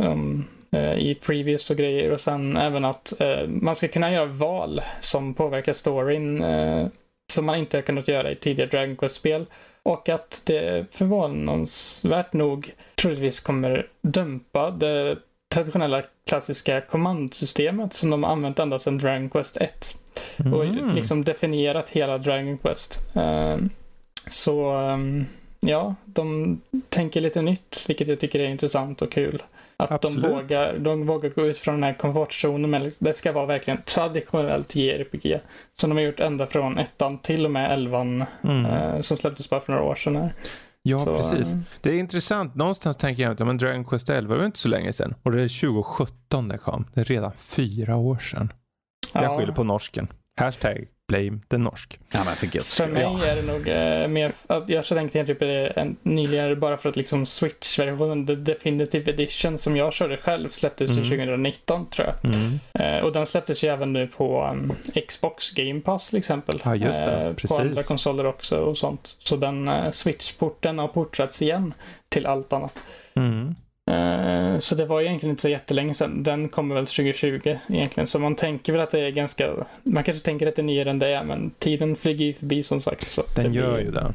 i previous och grejer. Och sen även att man ska kunna göra val som påverkar storyn. Som man inte har kunnat göra i tidigare Dragon Quest-spel. Och att det förvånansvärt nog troligtvis kommer dumpa det traditionella klassiska kommandsystemet som de har använt ända sedan Dragon Quest 1 och
Mm.
liksom definierat hela Dragon Quest. Ehm, så ehm, ja, de tänker lite nytt, vilket jag tycker är intressant och kul. Att
Absolut.
de vågar, de vågar gå ut från den här komfortzonen, men det ska vara verkligen traditionellt JRPG. Som de har gjort ända från ettan till och med elvan
Mm.
eh, som släpptes bara för några år sedan. Här.
Ja,
Så,
precis.
eh,
Det är intressant. Någonstans tänker jag att ja, men Dragon Quest 11 var ju inte så länge sedan. Och det är 2017 det kom. Det är redan fyra år sedan. Jag
ja.
skyller på norsken. Hashtag blame the norsk.
Ja, men för
För mig är det nog eh, mer, att jag tänkte typ eh, en, nyligen bara för att liksom Switch-versionen, The Definitive Edition som jag körde själv släpptes
Mm.
ju 2019 tror jag.
Mm.
Eh, och den släpptes ju även nu på um, Xbox Game Pass till exempel.
Ja, just det.
Eh,
Precis.
På andra konsoler också och sånt. Så den uh, Switch-porten har portrats igen till allt annat.
Mm.
Eh, Så det var egentligen inte så jättelänge sedan. Den kommer väl 2020 egentligen. Så man tänker väl att det är ganska... Man kanske tänker att det är nyare än det är, men tiden flyger ju förbi som sagt. Så
Den
det blir-
gör ju det.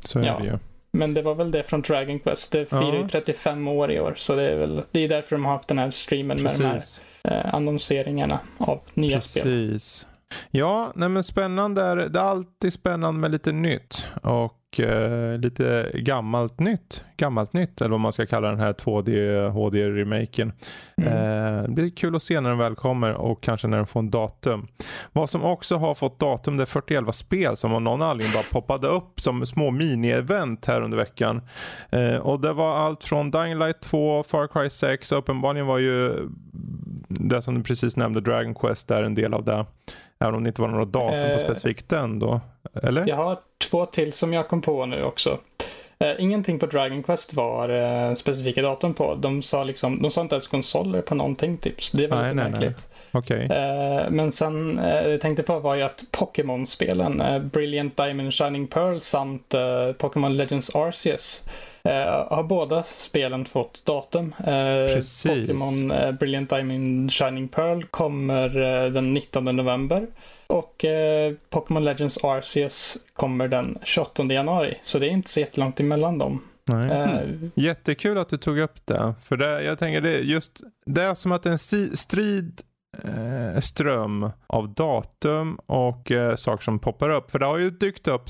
Så är
Ja.
det ju.
Men det var väl det från Dragon Quest. Det firar ju
Ja.
35 år i år. Så det är väl det är därför de har haft den här streamen med de här
Precis.
eh, annonseringarna av nya spel.
Precis. Ja, nej men spännande är. Det är alltid spännande med lite nytt. Och eh, lite gammalt nytt. Gammalt nytt eller vad man ska kalla den här 2D HD-remaken.
Mm.
Eh, det blir kul att se när den väl kommer och kanske när den får en datum. Vad som också har fått datum det är 41 spel som av någon anledning bara poppade upp som små mini-event här under veckan. Eh, och det var allt från Dying Light 2, Far Cry 6 och uppenbarligen var ju det som du precis nämnde, Dragon Quest, är en del av det. Även om det inte var några datum på
Eh,
specifikt den då. Eller?
Jag har två till som jag kom på nu också. Eh, ingenting på Dragon Quest var eh, specifika datum på. De sa, liksom, de sa inte ens konsoler på någonting. Så det var
Nej,
lite
nej, nej.
märkligt.
Okej.
Eh, men sen jag tänkte på var ju att Pokémon-spelen, Brilliant Diamond Shining Pearl samt Pokémon Legends Arceus har båda spelen fått datum.
Precis.
Pokémon Brilliant Diamond Shining Pearl kommer den 19 november. Och eh, Pokémon Legends Arceus kommer den 28 januari. Så det är inte så jättelångt emellan dem.
Nej.
Eh,
Jättekul att du tog upp det. För det, jag tänker det just, det är som att en si, strid eh, ström av datum och eh, saker som poppar upp. För det har ju dykt upp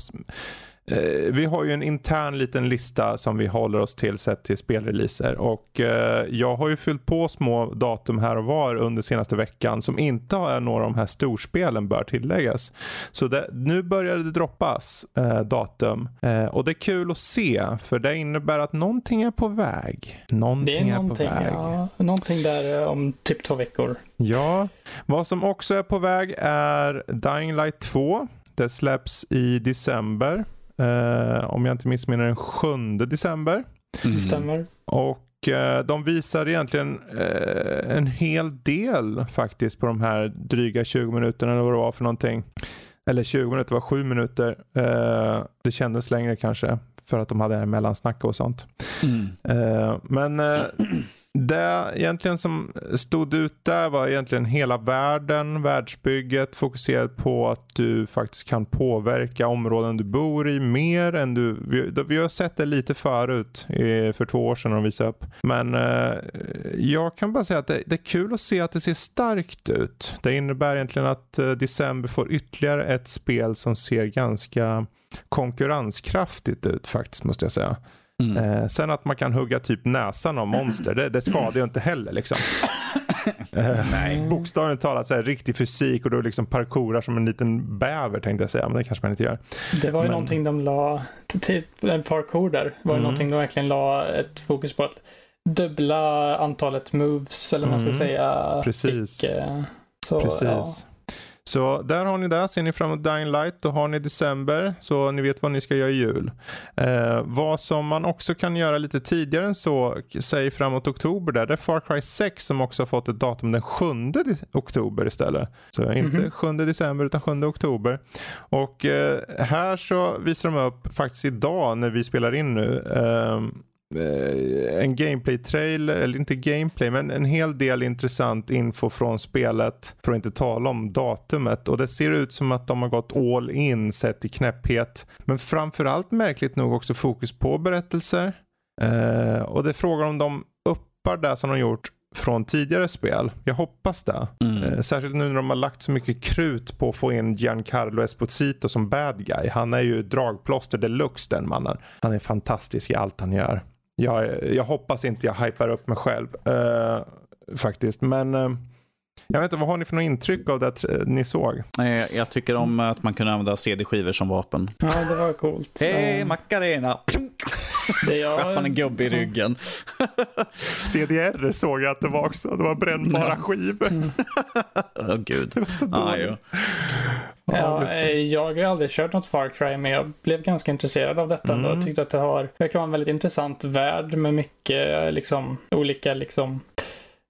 vi har ju en intern liten lista som vi håller oss till sett till spelreleaser och eh, jag har ju fyllt på små datum här och var under senaste veckan som inte är några av de här storspelen bör tilläggas. Så det, nu börjar det droppas eh, datum eh, och det är kul att se för det innebär att någonting är på väg. Någonting
det är
är,
någonting,
på väg.
ja, någonting där eh, om typ två veckor.
Ja, vad som också är på väg är Dying Light 2. Det släpps i december. Eh, om jag inte missminner den 7 december.
Det
Mm.
stämmer.
Och eh, de visar egentligen eh, en hel del faktiskt på de här dryga 20 minuterna eller vad det var för någonting. Eller 20 minuter var 7 minuter. Eh, det kändes längre kanske för att de hade det mellansnack och sånt.
Mm.
Eh, men eh, det egentligen som stod ut där var egentligen hela världen, världsbygget fokuserat på att du faktiskt kan påverka områden du bor i mer än du... Vi, vi har sett det lite förut för två år sedan när de visade upp. Men eh, jag kan bara säga att det, det är kul att se att det ser starkt ut. Det innebär egentligen att eh, December får ytterligare ett spel som ser ganska konkurrenskraftigt ut faktiskt måste jag säga.
Mm.
Eh, sen att man kan hugga typ näsan av monster, det, det skadar ju inte heller liksom. Eh,
Nej.
Bokstavligt talat så här, riktig fysik och då liksom parkourar som en liten bäver tänkte jag säga, men det kanske man inte gör.
Det var ju
Men-
någonting de la, en parkour där, var ju
Mm.
någonting de verkligen la ett fokus på att dubbla antalet moves, eller vad man ska
Mm.
säga.
Precis.
Fick, eh, så,
Precis. Så där har ni det. Ser ni fram emot Dying Light då har ni december så ni vet vad ni ska göra i jul. Eh, vad som man också kan göra lite tidigare än så, säg framåt oktober där, det är Far Cry 6 som också har fått ett datum den 7 de- oktober istället. Så inte
Mhm.
7 december utan 7 oktober. Och eh, här så visar de upp faktiskt idag när vi spelar in nu eh, en gameplay-trailer, eller inte gameplay, men en hel del intressant info från spelet. För att inte tala om datumet. Och det ser ut som att de har gått all in sett i knäpphet. Men framförallt märkligt nog också fokus på berättelser. Eh, och det är frågan om de uppar det som de gjort från tidigare spel. Jag hoppas det.
Mm.
Eh, Särskilt nu när de har lagt så mycket krut på att få in Giancarlo Esposito som bad guy. Han är ju dragplåster deluxe den mannen. Han är fantastisk i allt han gör. Jag, jag hoppas inte jag hypar upp mig själv eh, faktiskt. Men eh, jag vet inte, vad har ni för något intryck av det ni såg?
Eh, Jag tycker om att man kan använda CD-skivor som vapen.
Ja, det var coolt.
Hej Macarena!
Det
Så
jag-
sköt man en gubbe i ryggen.
CDR såg jag att det var också. Det var brännbara skivor.
Åh gud.
Det var så
Ja,
dåligt.
jo.
Ja, eh, jag har aldrig kört något Far Cry men jag blev ganska intresserad av detta.
Mm.
Jag tyckte att det har, verkar vara en väldigt intressant värld med mycket liksom olika liksom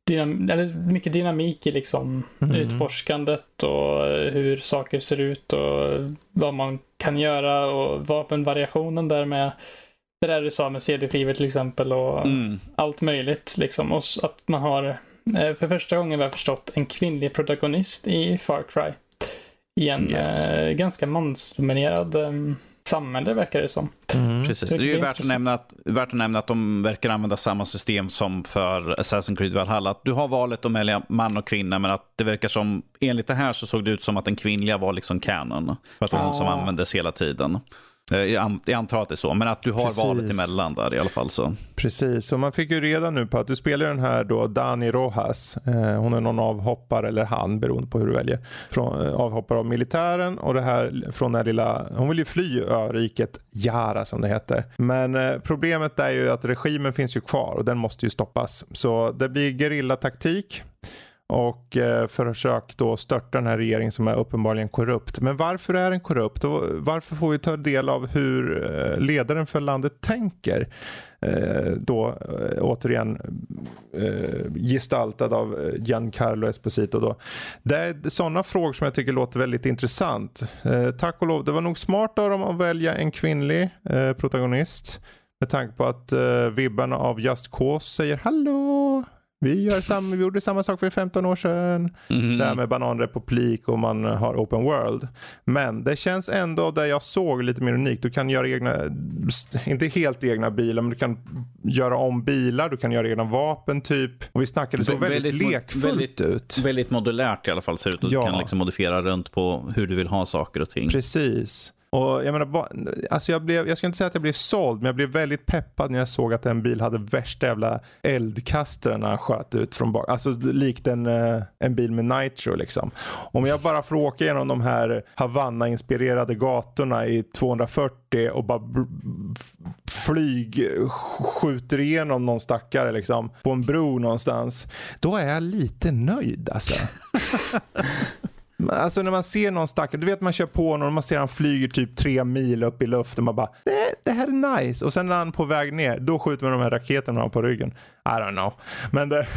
dynam, eller mycket dynamik i liksom
Mm.
utforskandet och hur saker ser ut och vad man kan göra och vapenvariationen där med det där du sa med CD-skivor till exempel och
Mm.
allt möjligt liksom. Och att man har eh, för första gången vad jag förstått en kvinnlig protagonist i Far Cry. I en
Yes.
eh, ganska mansdominerad eh, samhälle verkar det som.
Mm.
Precis.
Det
Det är ju
blir
värt att, nämna att, värt att nämna att de verkar använda samma system som för Assassin's Creed Valhalla. Att du har valet att välja man och kvinna, men att det verkar som, enligt det här så såg det ut som att den kvinnliga var liksom canon. För att det var hon som
Ah.
användes hela tiden. Eh, Jag an- jag antar att det är så, men att du har
Precis.
valet emellan där i alla fall. så.
Precis, och man fick ju reda nu på att du spelar den här då Dani Rojas. Eh, hon är någon avhoppare, eller han beroende på hur du väljer. Från, eh, avhoppare av militären och det här från den här lilla, hon vill ju fly öriket Jara som det heter. Men problemet är ju att regimen finns ju kvar och den måste ju stoppas. Så det blir gerillataktik och eh, då störta den här regeringen som är uppenbarligen korrupt. Men varför är den korrupt och varför får vi ta del av hur eh, ledaren för landet tänker? Eh, då eh, återigen eh, gestaltad av eh, Giancarlo Esposito. Då. Det är sådana frågor som jag tycker låter väldigt intressant. Eh, tack och lov, det var nog smart av dem att välja en kvinnlig eh, protagonist. Med tanke på att eh, vibbarna av Just Cause säger hallå, vi, gör samma, vi gjorde samma sak för 15 år sedan.
Mm.
Det här med bananrepublik och man har open world. Men det känns ändå där jag såg lite mer unikt. Du kan göra egna, inte helt egna bilar, men du kan göra om bilar, du kan göra egna vapen typ. Och vi snackade så
Vä-
väldigt,
väldigt
lekfullt
väldigt-
ut.
Väldigt modulärt i alla fall ser det ut.
Ja.
Du kan liksom modifiera runt på hur du vill ha saker och ting.
Precis. Och jag menar, alltså jag, blev, jag ska inte säga att jag blev såld, men jag blev väldigt peppad när jag såg att en bil hade värsta jävla eldkastaren när han sköt ut från bak. Alltså likt en, eh, en bil med nitro liksom. Om jag bara får åka genom de här Havanna-inspirerade gatorna i 240 och bara flyg skjuter igenom någon stackare liksom på en bro någonstans. Då är jag lite nöjd alltså. Alltså när man ser någon stackare, du vet man kör på honom och man ser han flyger typ tre mil upp i luften. Man bara, det, det här är nice. Och sen när han är på väg ner, då skjuter man de här raketerna på ryggen. I don't know. Men det,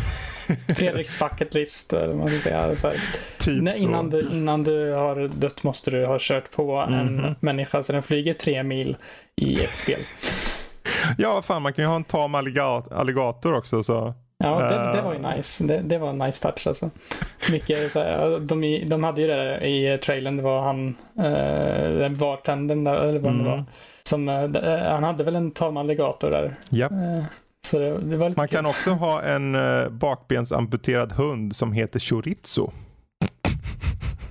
Fredriks bucket list, eller vad man ska säga. Så här.
typ
Nej,
så.
innan, du, innan du har dött måste du ha kört på
Mhm.
en människa så den flyger tre mil i ett spel.
Ja, fan man kan ju ha en tam alligat- alligator också. Så.
Ja, det,
Eh.
det var ju nice. Det, det var en nice touch alltså. Mycket så här, de, de hade ju det där i trailern, det var han, eh, bartendern där, eller vad det
Mm.
var. Som, eh, eh, han hade väl en tam alligator där.
Japp.
Eh, så det, det var lite
Man
kul.
kan också ha en bakbensamputerad hund som heter chorizo.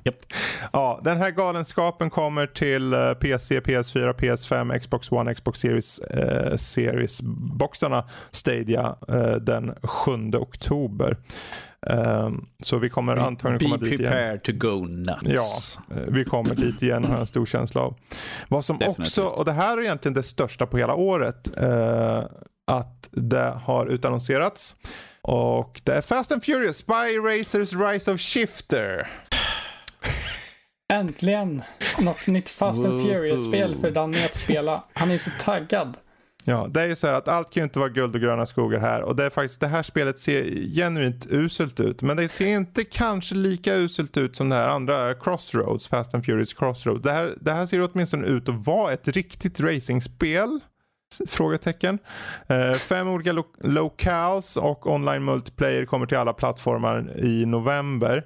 Japp.
Ja, den här galenskapen kommer till eh, PC, PS4, PS5, Xbox One, Xbox Series, uh, Series-boxarna Stadia eh, den 7 oktober. Ehm, så vi kommer antagligen komma
Be
dit igen.
prepared to go nuts.
Ja, eh, vi kommer dit igen har jag en stor känsla av. Vad som
Definitivt.
också, och det här är egentligen det största på hela året, eh, att det har utannonserats. Och det är Fast and Furious, Spy Racers Rise of Shifter.
Äntligen! Något nytt Fast and. Furious-spel för Danny att spela. Han är så taggad.
Ja, det är ju så här att allt kan ju inte vara guld och gröna skogar här och det är faktiskt det här spelet ser genuint uselt ut. Men det ser inte kanske lika uselt ut som det här andra Crossroads, Fast and Furious Crossroads. Det här, det här ser åtminstone ut att vara ett riktigt racingspel. Frågetecken. Eh, fem olika lo- locals och online multiplayer kommer till alla plattformar i november.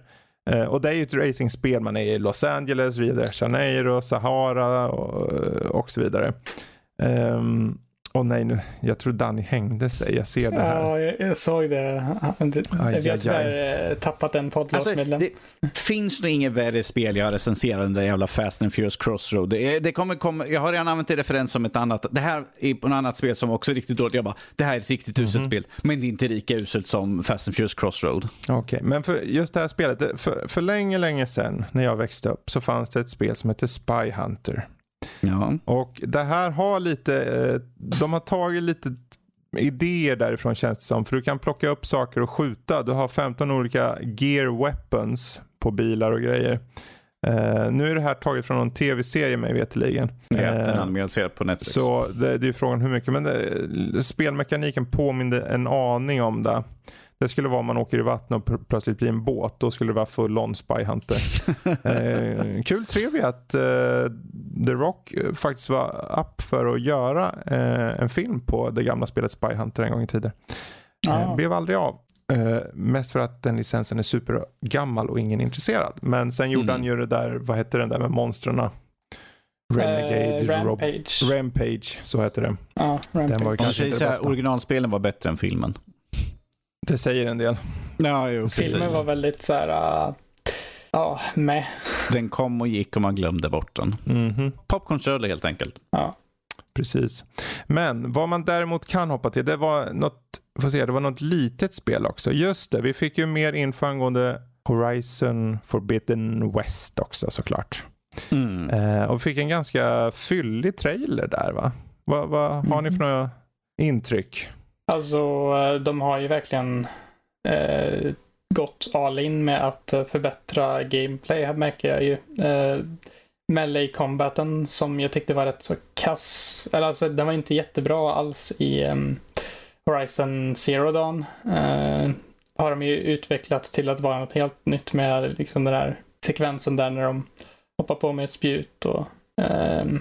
Eh, och det är ju ett racingspel. Man är i Los Angeles, Rio de Janeiro, Sahara och, och så vidare. Um, Åh nej, nu, jag tror Danny hängde sig. Jag ser det här.
Ja, jag, jag såg det. Vi har
aj,
tyvärr eh, tappat en
Alltså,
podcastmedlem.
det finns nog inget värre spel jag recenserar än det jävla Fast and Furious Crossroad. Det, det kommer komma, jag har redan använt det i referens som ett annat. Det här är på ett annat spel som också är riktigt dåligt. Jag bara, det här är ett riktigt uselt spel. Men det är inte lika uselt som Fast and Furious Crossroad.
Okej, men för just det här spelet. För, för länge, länge sedan när jag växte upp så fanns det ett spel som hette Spy Hunter.
Ja.
Och det här har lite, eh, de har tagit lite idéer därifrån känns det som. För du kan plocka upp saker och skjuta. Du har 15 olika gear weapons på bilar och grejer. Uh, nu är det här taget från någon tv-serie mig veterligen.
Ja, den uh, animerad på Netflix.
Så det, det är frågan hur mycket. Men det, spelmekaniken påminner en aning om det. Det skulle vara om man åker i vattnet och plötsligt blir en båt. Då skulle det vara full on Spy Hunter. eh, kul trevligt att eh, The Rock faktiskt var upp för att göra eh, en film på det gamla spelet Spy Hunter en gång i tiden. Ah. blev aldrig av. Uh, mest för att den licensen är supergammal och ingen är intresserad. Men sen gjorde mm. han ju det där, vad hette den där med monstren?
Renegade, uh, Rampage.
Rob, Rampage, så heter det.
Ja, Rampage.
Den var kanske inte det bästa. Originalspelen var bättre än filmen.
Det säger en del.
Ja, jo,
Filmen var väldigt så här, uh, ja, med.
Den kom och gick och man glömde bort den.
Mm -hmm.
Popcorn helt enkelt.
Ja.
Precis. Men vad man däremot kan hoppa till, det var något, får se, det var något litet spel också. Just det, vi fick ju mer info angående Horizon Forbidden West också såklart.
Mm.
Eh, och vi fick en ganska fyllig trailer där va? Vad va, har ni för mm. några intryck?
Alltså, de har ju verkligen eh, gått all in med att förbättra gameplay, här märker jag ju. Eh, melee combaten som jag tyckte var rätt så kass. Eller alltså den var inte jättebra alls i um, Horizon Zero Dawn. Uh, har de ju utvecklat till att vara något helt nytt med liksom den här sekvensen där när de hoppar på med ett spjut och uh,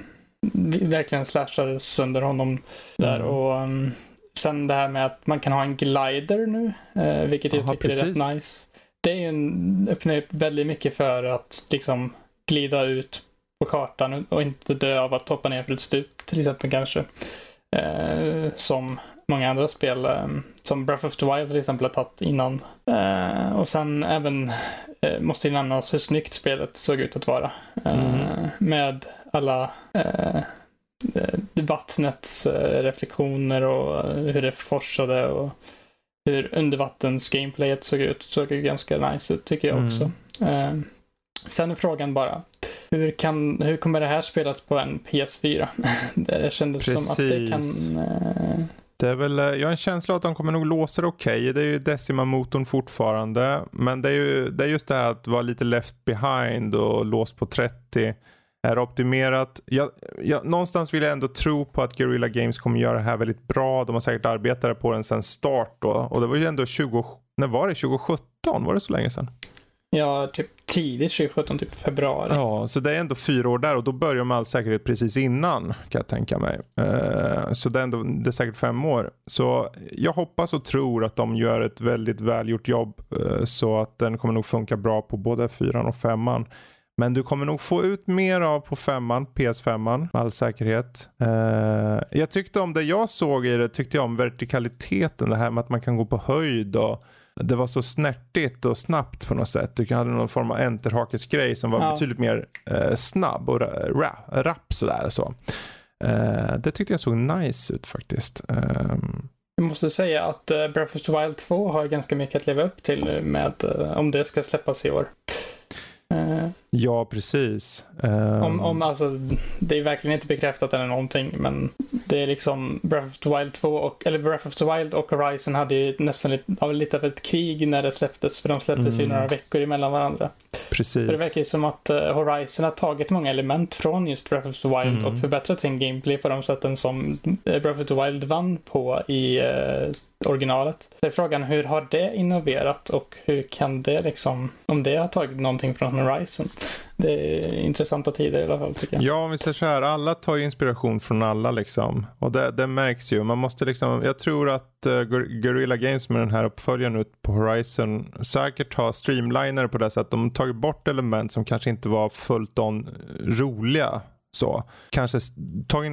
verkligen slashar sönder honom där. Mm. Och um, Sen det här med att man kan ha en glider nu, uh, vilket jag Aha, tycker precis. är rätt nice. Det är ju en, öppnar upp väldigt mycket för att liksom glida ut på kartan och inte dö av att hoppa ner för ett stup till exempel kanske. Eh, som många andra spel, eh, som Breath of the Wild till exempel har tagit innan. Eh, och sen även eh, måste ju nämnas hur snyggt spelet såg ut att vara. Eh, mm. Med alla eh, vattnets reflektioner och hur det forsade och hur undervattens gameplayet såg ut. Såg ju ganska nice ut tycker jag mm. också. Sen är frågan bara, hur, kan, hur kommer det här spelas på en PS4? det kändes Precis. som att det kan... Eh...
Det är väl, eh, jag har en känsla att de kommer nog låsa det okej. Okay. Det är ju Decima-motorn fortfarande. Men det är ju det är just det här att vara lite left behind och låst på 30 är optimerat. Jag, jag, någonstans vill jag ändå tro på att Guerrilla Games kommer göra det här väldigt bra. De har säkert arbetat på den sedan start då. Och det var ju ändå 20, när var det? 2017? Var det så länge sedan?
Ja, typ tidigt 2017, typ februari.
Ja, så det är ändå fyra år där och då börjar med all säkerhet precis innan kan jag tänka mig. Uh, så det är, ändå, det är säkert fem år. Så jag hoppas och tror att de gör ett väldigt välgjort jobb uh, så att den kommer nog funka bra på både fyran och femman. Men du kommer nog få ut mer av på femman, PS5, med all säkerhet. Uh, jag tyckte om det jag såg i det, tyckte jag om vertikaliteten, det här med att man kan gå på höjd och det var så snärtigt och snabbt på något sätt. Du hade någon form av enterhakesgrej som var ja. betydligt mer eh, snabb och rap, rap sådär. Så. Eh, det tyckte jag såg nice ut faktiskt. Um...
Jag måste säga att uh, Breath of the Wild 2 har ganska mycket att leva upp till med uh, om det ska släppas i år.
Uh, ja, precis.
Um... Om, om, alltså, det är verkligen inte bekräftat eller någonting, men det är liksom Breath of the Wild 2 och, eller Breath of the Wild och Horizon hade ju nästan lite av, lite av ett krig när det släpptes, för de släpptes mm. ju några veckor emellan varandra.
Precis.
För det verkar ju som att uh, Horizon har tagit många element från just Breath of the Wild mm. och förbättrat sin gameplay på de sätten som Breath of the Wild vann på i uh, originalet. Så är frågan, hur har det innoverat och hur kan det liksom, om det har tagit någonting från Horizon? Det är intressanta tider i alla fall tycker jag.
Ja, om vi säger så här, alla tar ju inspiration från alla liksom. Och det, det märks ju. Man måste liksom, jag tror att uh, Guerrilla Games med den här uppföljaren ut på Horizon säkert har streamliner på det sättet. De har tagit bort element som kanske inte var fullt on roliga så. Kanske ta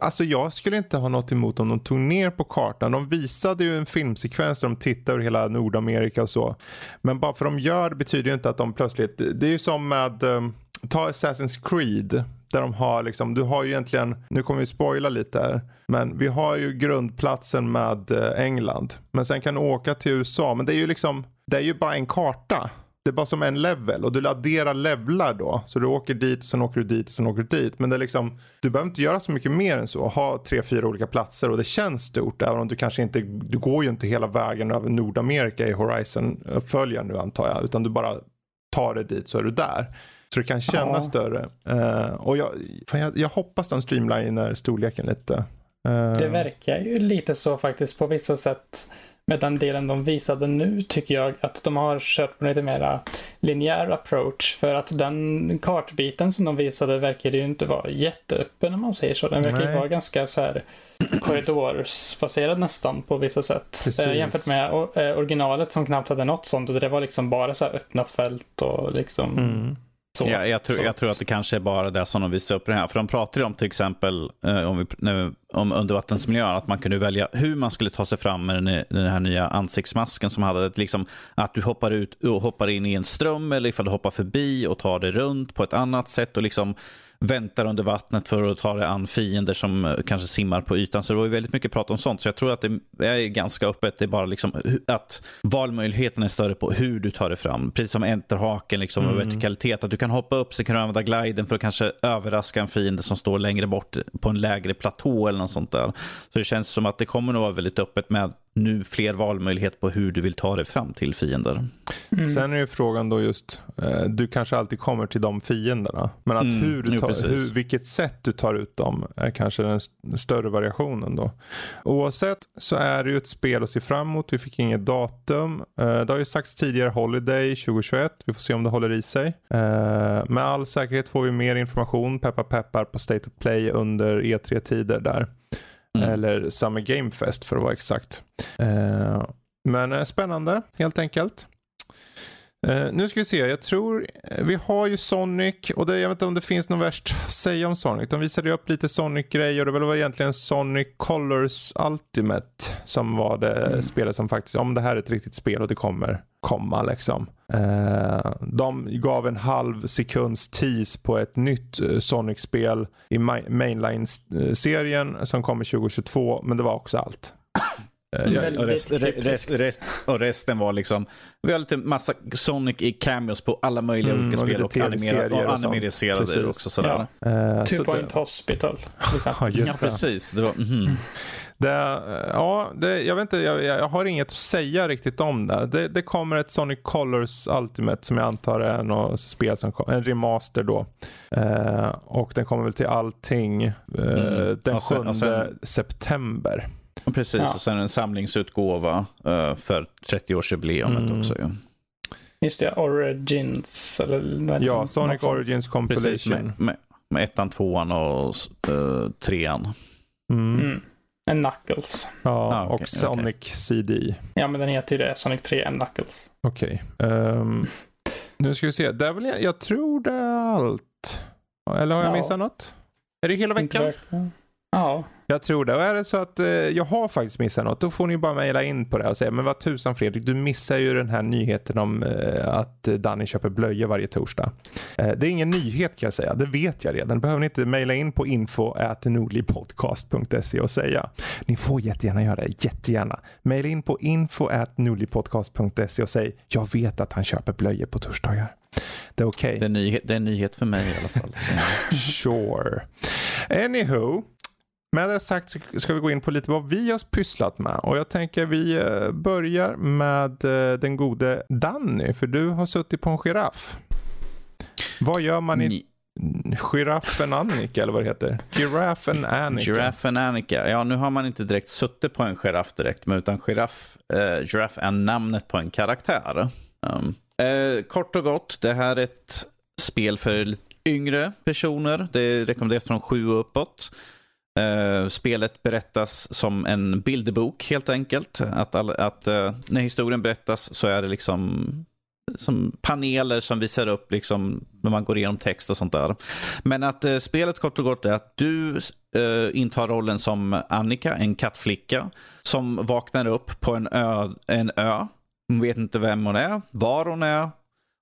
alltså jag skulle inte ha något emot om de tog ner på kartan. De visade ju en filmsekvens där de tittar över hela Nordamerika och så. Men bara för att de gör det betyder ju inte att de plötsligt, det är ju som med, eh, ta Assassin's Creed. Där de har liksom, du har ju egentligen, nu kommer vi spoila lite här. Men vi har ju grundplatsen med eh, England. Men sen kan du åka till USA. Men det är ju liksom, det är ju bara en karta det är bara som en level och du adderar levlar då. Så du åker dit och sen åker du dit och sen åker du dit. Men det är liksom, du behöver inte göra så mycket mer än så. Ha tre, fyra olika platser och det känns stort. Även om du kanske inte, du går ju inte hela vägen över Nordamerika i Horizon-uppföljaren nu antar jag. Utan du bara tar dig dit så är du där. Så det kan kännas
Ja.
större. Eh, och jag, jag, jag hoppas de streamliner storleken lite. Eh,
Det verkar ju lite så faktiskt på vissa sätt. Med den delen de visade nu tycker jag att de har kört på lite mera linjär approach. För att den kartbiten som de visade verkar ju inte vara jätteöppen om man säger så. Den verkar ju vara ganska så här korridorsbaserad nästan på vissa sätt.
Precis.
Eh, jämfört med eh, originalet som knappt hade något sånt. Och det var liksom bara så här öppna fält och liksom
Mm.
Så.
Ja, jag, tror, jag tror att det kanske är bara det som de visar upp det här. För de pratar ju om till exempel eh, om, vi, nu, om undervattensmiljön, att man kunde välja hur man skulle ta sig fram med den, den här nya ansiktsmasken som hade liksom, att du hoppar ut och hoppar in i en ström eller ifall du hoppar förbi och tar dig runt på ett annat sätt och liksom väntar under vattnet för att ta dig an fiender som eh, kanske simmar på ytan. Så det var ju väldigt mycket prat om sånt. Så jag tror att det är ganska öppet. Det är bara liksom att valmöjligheten är större på hur du tar dig fram. Precis som enterhaken liksom, och
Mm.
vertikalitet. Att du kan hoppa upp så kan du använda gliden för att kanske överraska en fiende som står längre bort på en lägre platå eller något sånt där. Så det känns som att det kommer nog vara väldigt öppet med nu fler valmöjligheter på hur du vill ta dig fram till fiender.
Mm.
Sen är ju frågan då just, eh, du kanske alltid kommer till de fienderna. Men att
Mm,
hur du
jo,
tar,
precis.
hur, vilket sätt du tar ut dem är kanske den st- större variationen då. Oavsett så är det ju ett spel att se fram emot. Vi fick inget datum. Eh, det har ju sagts tidigare Holiday 2021. Vi får se om det håller i sig. Eh, med all säkerhet får vi mer information, peppar peppar, på State of Play under E3-tider där.
Mm.
Eller Summer Game Fest för att vara exakt. Eh, men eh, spännande helt enkelt. Eh, nu ska vi se, jag tror eh, vi har ju Sonic och det, jag vet inte om det finns något värst att säga om Sonic. De visade ju upp lite Sonic-grejer och det var egentligen Sonic Colors Ultimate som var det spelet som faktiskt, om det här är ett riktigt spel och det kommer komma liksom. Eh, de gav en halv sekunds tease på ett nytt Sonic-spel i ma- Mainline-serien som kommer 2022 men det var också allt.
Väldigt
Och, rest, rest, rest, och resten var liksom, vi har lite massa Sonic i cameos på alla möjliga
Mm,
olika
och
spel och, animera,
TV-serier
och
och
också. Sådär.
Ja.
eh,
Two
så
Point
det-
Hospital.
Ja,
Ja, precis. Det var, mhm.
Det, ja, det, jag vet inte, jag, jag har inget att säga riktigt om det. det. Det kommer ett Sonic Colors Ultimate som jag antar är något spel som kom, en remaster då. Eh, och den kommer väl till allting eh,
Mm.
den
Och sen-
7
och sen-
september.
Precis,
Ja.
och sen en samlingsutgåva eh, för 30-årsjubileumet
Mm.
också. Ju.
Just det, Origins. Eller,
Ja? Sonic
Något sånt.
Origins
Precis,
Compilation.
med, med, med ettan, tvåan och uh, trean.
Mm.
Mm. En Knuckles.
Ja,
Ah, okej,
och Sonic CD.
Ja, men den heter ju det. Sonic 3 en Knuckles.
Okej. Ehm, nu ska vi se. Det är väl, jag tror det är allt. Eller har jag
Ja.
missat något? Är det hela veckan?
Ja.
Jag tror det. Och är det så att eh, jag har faktiskt missat något, då får ni bara mejla in på det och säga, men vad tusan Fredrik, du missar ju den här nyheten om eh, att Danny köper blöjor varje torsdag. Eh, det är ingen nyhet kan jag säga, det vet jag redan. behöver ni inte mejla in på info.nordlypodcast.se och säga. Ni får jättegärna göra det, jättegärna. Mejla in på info.nordlypodcast.se och säg, jag vet att han köper blöjor på torsdagar. Det är okej.
Nyhet, det är en nyhet för mig i alla fall.
Sure. Anywho. Med det sagt så ska vi gå in på lite vad vi har pysslat med. Och jag tänker vi eh, börjar med eh, den gode Danny. För du har suttit på en giraff. Vad gör man i
Ni-
giraffen Annika eller vad det heter? Giraffen Annika.
Giraffen Annika. Ja, nu har man inte direkt suttit på en giraff direkt, men utan giraff, eh, giraff är namnet på en karaktär. Um, eh, kort och gott, det här är ett spel för yngre personer. Det är rekommenderat från sju och uppåt. Eh, spelet berättas som en bilderbok helt enkelt. Att, all, att uh, när historien berättas så är det liksom som paneler som visar upp liksom, när man går igenom text och sånt där. Men att uh, spelet kort och gott är att du intar rollen som Annika, en kattflicka, som vaknar upp på en ö. En ö. Hon vet inte vem hon är, var hon är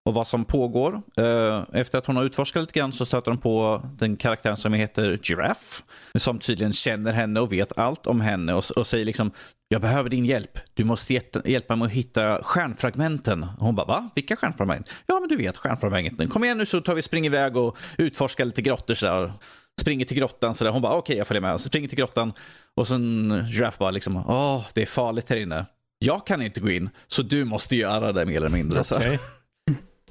och vad som pågår. Eh, efter att hon har utforskat lite grann så stöter hon på den karaktären som heter Giraffe. Som tydligen känner henne och vet allt om henne och, och säger liksom jag behöver din hjälp. Du måste hjälpa mig att hitta stjärnfragmenten. Hon bara, va? Vilka stjärnfragment? Ja, men du vet stjärnfragmenten. Kom igen nu så tar vi spring iväg och utforskar lite grottor sådär. Springer till grottan sådär. Hon bara, okej okay, jag följer med. Så springer till grottan och sen Giraffe bara liksom, åh, det är farligt här inne. Jag kan inte gå in, så du måste göra det mer eller mindre. Okay.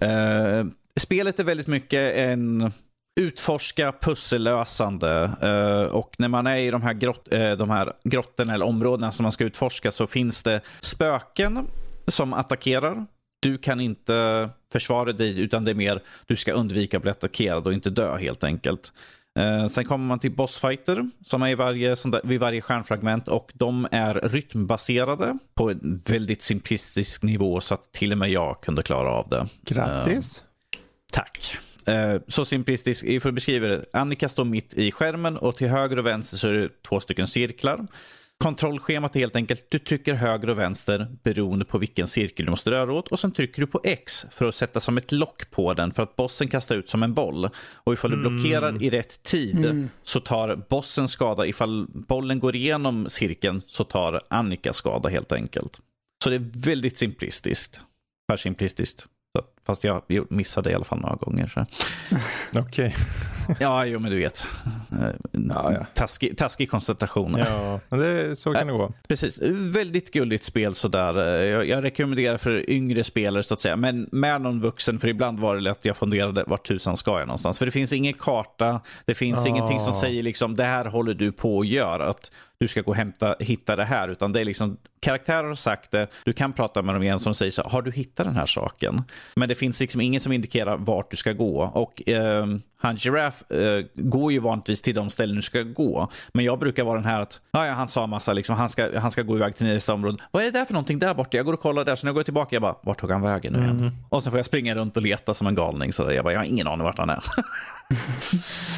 Eh, spelet är väldigt mycket en utforska pussellösande. Uh, och när man är i de här, grott, uh, de här grottorna eller områdena som man ska utforska så finns det spöken som attackerar. Du kan inte försvara dig utan det är mer du ska undvika att bli attackerad och inte dö helt enkelt. Uh, sen kommer man till bossfighter som är i varje, vid varje stjärnfragment och de är rytmbaserade på en väldigt simplistisk nivå så att till och med jag kunde klara av det.
Grattis.
tack. Eh, så simplistiskt, för att beskriva det. Annika står mitt i skärmen och till höger och vänster så är det två stycken cirklar. Kontrollschemat är helt enkelt, du trycker höger och vänster beroende på vilken cirkel du måste röra åt och sen trycker du på X för att sätta som ett lock på den för att bossen kastar ut som en boll. Och ifall du mm. blockerar i rätt tid mm. så tar bossen skada. Ifall bollen går igenom cirkeln så tar Annika skada helt enkelt. Så det är väldigt simplistiskt. För simplistiskt. Fast jag missade i alla fall några gånger.
Okej.
Ja, jo men du vet. Ja, ja. Taskig, taskig koncentration.
Ja, men det, så kan det gå.
Precis. Väldigt gulligt spel sådär. Jag, jag rekommenderar för yngre spelare så att säga. Men med någon vuxen, för ibland var det lätt att jag funderade vart tusan ska jag någonstans. För det finns ingen karta, det finns oh. ingenting som säger liksom det här håller du på att göra. Att du ska gå och hämta, hitta det här. Utan det är liksom, karaktärer har sagt det, du kan prata med dem igen som säger så har du hittat den här saken? Men det finns liksom inget som indikerar vart du ska gå. Och eh, han Giraffe eh, går ju vanligtvis till de ställen du ska gå. Men jag brukar vara den här att, ja, han sa massa, liksom, han, ska, han ska gå iväg till nästa område. Vad är det där för någonting där borta? Jag går och kollar där, så när jag går tillbaka, jag bara, vart tog han vägen nu igen? Mm. Och sen får jag springa runt och leta som en galning. Så jag bara, jag har ingen aning vart han är.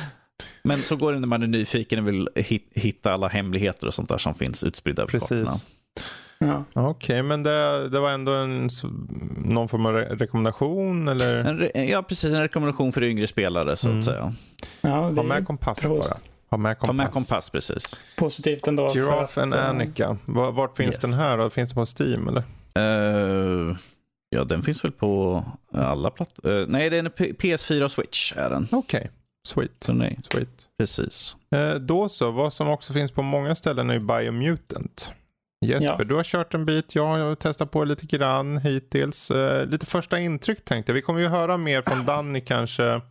Men så går det när man är nyfiken och vill hitta alla hemligheter och sånt där som finns utspridda över
Precis. kartorna. Ja. Okej, okay, men det, det var ändå en, någon form av re rekommendation? Eller?
En ja, precis. En rekommendation för yngre spelare så mm. att säga.
Ja, ha med kompass bara.
Ha med kompass. Ha med kompass, precis.
Positivt ändå.
Giraffe and uh, Annika. Vart finns yes. den här då? Finns den på Steam eller?
Uh, ja, den finns väl på alla plattor. Uh, nej, det är en PS4 och Switch är den.
Okej. Okay. Sweet.
Så nej.
Sweet.
Precis.
Eh, då så, vad som också finns på många ställen är Biomutant. Jesper, ja. du har kört en bit. Jag har testat på lite grann hittills. Eh, lite första intryck tänkte jag. Vi kommer ju höra mer från Danny kanske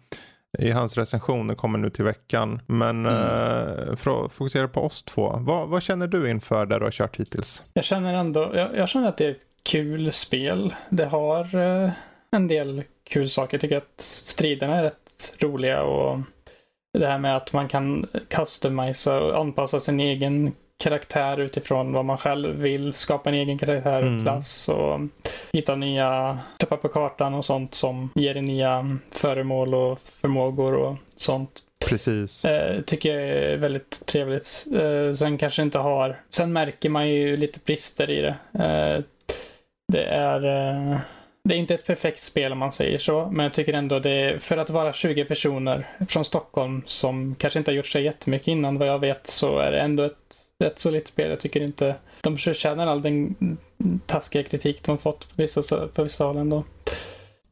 i hans recensioner kommer nu till veckan. Men mm. eh, för att fokusera på oss två. Vad, vad, känner du inför det du har kört hittills?
Jag känner ändå, jag, jag känner att det är ett kul spel. Det har eh, en del kul saker. Jag tycker att striderna är rätt roliga och det här med att man kan customisa och anpassa sin egen karaktär utifrån vad man själv vill. Skapa en egen karaktär och mm. klass och hitta nya tappar på kartan och sånt som ger nya föremål och förmågor och sånt.
Precis.
Eh, tycker jag är väldigt trevligt. Eh, sen kanske inte har, sen märker man ju lite brister i det. Eh, det är eh, det är inte ett perfekt spel om man säger så, men jag tycker ändå det för att vara 20 personer från Stockholm som kanske inte har gjort sig jättemycket innan vad jag vet så är det ändå ett rätt solitt spel. Jag tycker inte de förtjänar all den taskiga kritik de fått på vissa, på vissa håll ändå.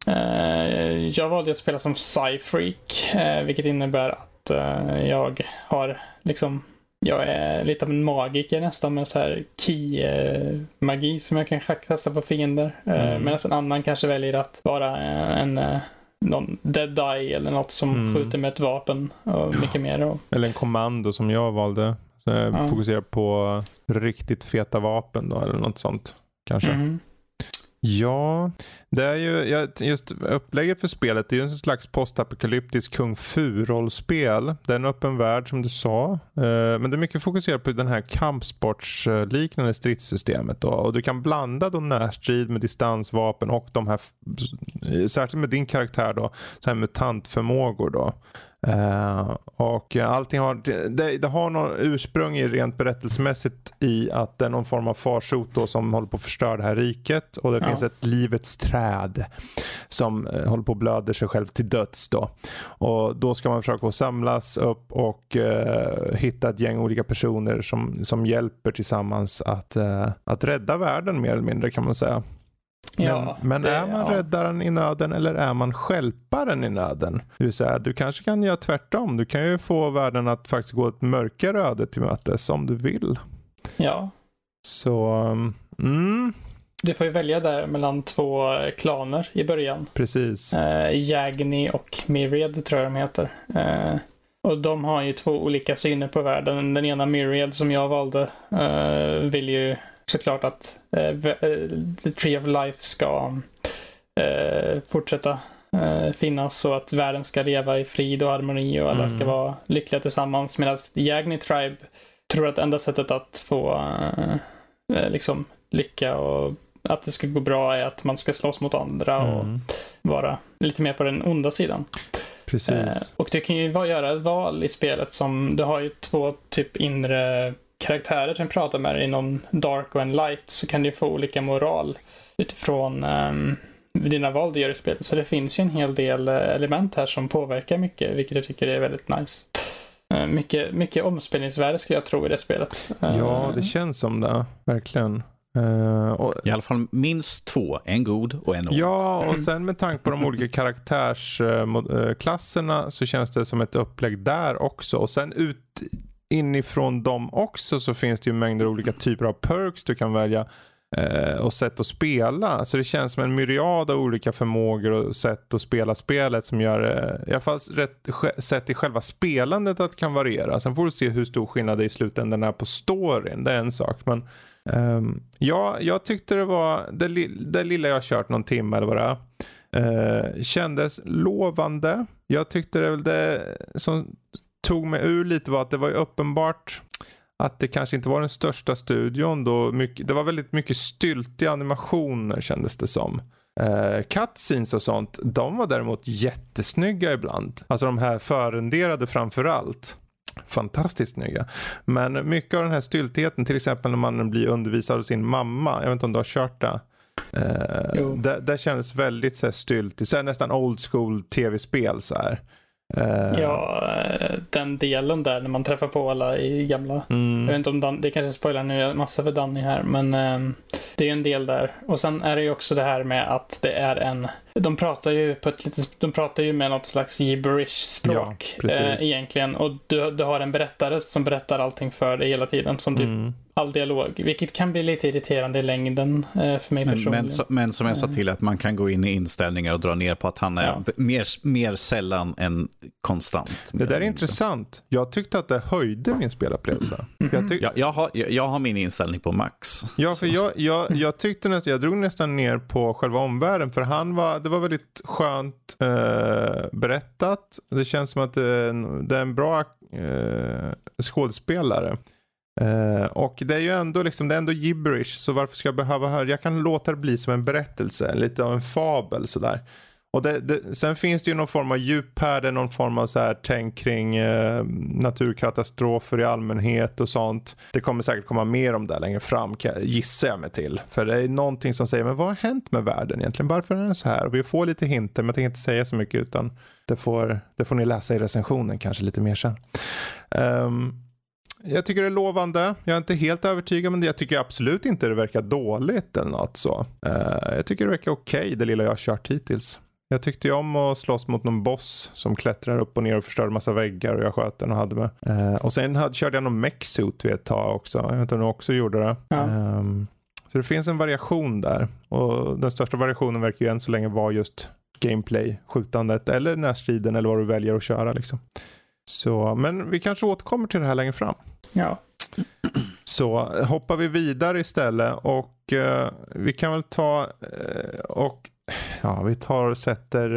Eh, jag valde att spela som Psyfreak, eh, vilket innebär att eh, jag har liksom jag är lite av en magiker nästan med så här key-magi som jag kan kasta på fiender. Mm. Medan en annan kanske väljer att vara en, någon dead eye eller något som mm. skjuter med ett vapen och mycket mer.
Eller en kommando som jag valde. Så jag ja. fokuserar på riktigt feta vapen då eller något sånt kanske. Mm. Ja, det är ju just upplägget för spelet det är ju en slags postapokalyptisk kung fu-rollspel. Det är en öppen värld som du sa. Eh, men det är mycket fokuserat på den här kampsportsliknande stridssystemet. Då. Och du kan blanda då närstrid med distansvapen och de här, särskilt med din karaktär då, så här mutantförmågor då. Uh, och allting har, det, det har någon ursprung i rent berättelsemässigt i att det är någon form av farsot då som håller på att förstöra det här riket och det ja. finns ett livets träd som uh, håller på att blöda sig själv till döds då. Och då ska man försöka samlas upp och uh, hitta ett gäng olika personer som, som hjälper tillsammans att, att rädda världen mer eller mindre kan man säga. Men, ja, men det, är man ja. räddaren i nöden eller är man skälparen i nöden? Det vill säga, du kanske kan göra tvärtom. Du kan ju få världen att faktiskt gå ett mörkare öde till mötes om du vill.
Ja.
Så, mm.
Du får ju välja där mellan två klaner i början.
Precis.
Eh, Jagni och Myriad tror jag de heter. Eh, och de har ju två olika syner på världen. Den ena Myriad som jag valde eh, vill ju såklart att eh, eh, The Tree of Life ska eh, fortsätta finnas så att världen ska leva i frid och harmoni och alla mm. ska vara lyckliga tillsammans. Medan Jagni Tribe tror att enda sättet att få liksom lycka och att det ska gå bra är att man ska slåss mot andra mm. och vara lite mer på den onda sidan.
Precis.
Och du kan ju göra ett val i spelet som, du har ju två typ inre karaktärer som pratar med i någon dark och en light så kan du få olika moral utifrån um, dina val du gör i spelet. Så det finns ju en hel del uh, element här som påverkar mycket, vilket jag tycker är väldigt nice. Uh, mycket, mycket omspelningsvärde skulle jag tro i det spelet.
Uh, ja, det känns som det, verkligen. Uh,
och, I alla fall minst två, en god och en ond.
Ja, och sen med tanke på de olika karaktärsklasserna så känns det som ett upplägg där också. Och sen ut inifrån dem också så finns det ju mängder av olika typer av perks du kan välja eh, och sätt att spela. Så det känns som en myriad av olika förmågor och sätt att spela spelet som gör eh, i alla fall rätt sätt i själva spelandet att det kan variera. Sen får du se hur stor skillnad det i slutändan är på storyn. Det är en sak. Men um, ja, jag tyckte det var det, det lilla jag kört någon timme eller vad det är. Uh, kändes lovande. Jag tyckte det det som tog mig ur lite var att det var ju uppenbart att det kanske inte var den största studion då. Mycket, det var väldigt mycket styltiga animationer kändes det som. Uh, cutscenes och sånt, de var däremot jättesnygga ibland. Alltså de här förrenderade framförallt. Fantastiskt snygga. Men mycket av den här styltigheten, till exempel när man blir undervisad av sin mamma. Jag vet inte om du har kört det? Det, det kändes väldigt så här styltigt, så här, nästan old school tv-spel så här.
Uh, ja, den delen där när man träffar på alla i gamla. Mm. Jag vet inte om Dan, det kanske spoilar nu massa för Danny här, men um, det är en del där. Och sen är det ju också det här med att det är en de pratar ju på ett litet, de pratar ju med något slags gibberish språk ja, eh, egentligen. Och du, du har en berättare som berättar allting för dig hela tiden. Som typ mm. all dialog. Vilket kan bli lite irriterande i längden eh, för mig
men,
personligen.
Men, så, men, som jag sa till att man kan gå in i inställningar och dra ner på att han är ja. mer, mer sällan än konstant.
Det där är intressant. Jag tyckte att det höjde min spelupplevelse.
Mm. Jag, tyck... jag, jag, har, jag, jag, har min inställning på max.
Ja, för jag, jag, jag tyckte nästan, jag drog nästan ner på själva omvärlden. För han var det var väldigt skönt eh, berättat. Det känns som att det är en, det är en bra eh, skådespelare. Eh, och det är ju ändå, liksom, det är ändå gibberish, så varför ska jag behöva höra? Jag kan låta det bli som en berättelse, lite av en fabel sådär. Och det, det, sen finns det ju någon form av djup här, det är någon form av så här tänk kring eh, naturkatastrofer i allmänhet och sånt. Det kommer säkert komma mer om det längre fram, gissar jag mig till. För det är någonting som säger, men vad har hänt med världen egentligen? Varför är den så här? Och vi får lite hinter, men jag tänker inte säga så mycket utan det får, det får ni läsa i recensionen kanske lite mer sen. Um, jag tycker det är lovande. Jag är inte helt övertygad men jag tycker absolut inte det verkar dåligt eller något så. Uh, jag tycker det verkar okej okay, det lilla jag har kört hittills. Jag tyckte ju om att slåss mot någon boss som klättrar upp och ner och förstör massa väggar och jag sköt den och hade med. Uh, och sen hade, körde jag någon mech-suit vid ett tag också. Jag vet inte om du också gjorde det. Ja. Um, så det finns en variation där. Och den största variationen verkar ju än så länge vara just gameplay, skjutandet eller närstriden eller vad du väljer att köra liksom. Så, men vi kanske återkommer till det här längre fram.
Ja.
Så hoppar vi vidare istället och uh, vi kan väl ta uh, och Ja, vi tar och sätter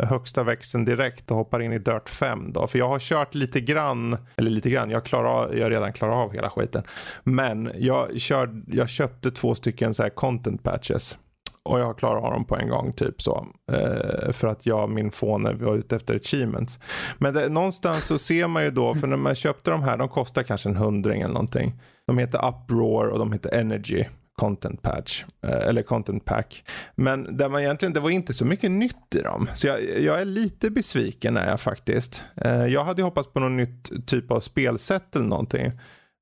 eh, högsta växeln direkt och hoppar in i Dirt 5 då. För jag har kört lite grann, eller lite grann, jag, klarar, jag har redan klarat av hela skiten. Men jag, kör, jag köpte två stycken så här content patches. och jag klarar dem på en gång typ så. Eh, för att jag min fåne var ute efter achievements. Men det, någonstans så ser man ju då, för när man köpte de här, de kostar kanske en hundring eller någonting. De heter Uproar och de heter Energy content patch eh, eller content pack. Men där man egentligen, det var inte så mycket nytt i dem. Så jag, jag är lite besviken är jag faktiskt. Eh, jag hade hoppats på någon nytt typ av spelsätt eller någonting.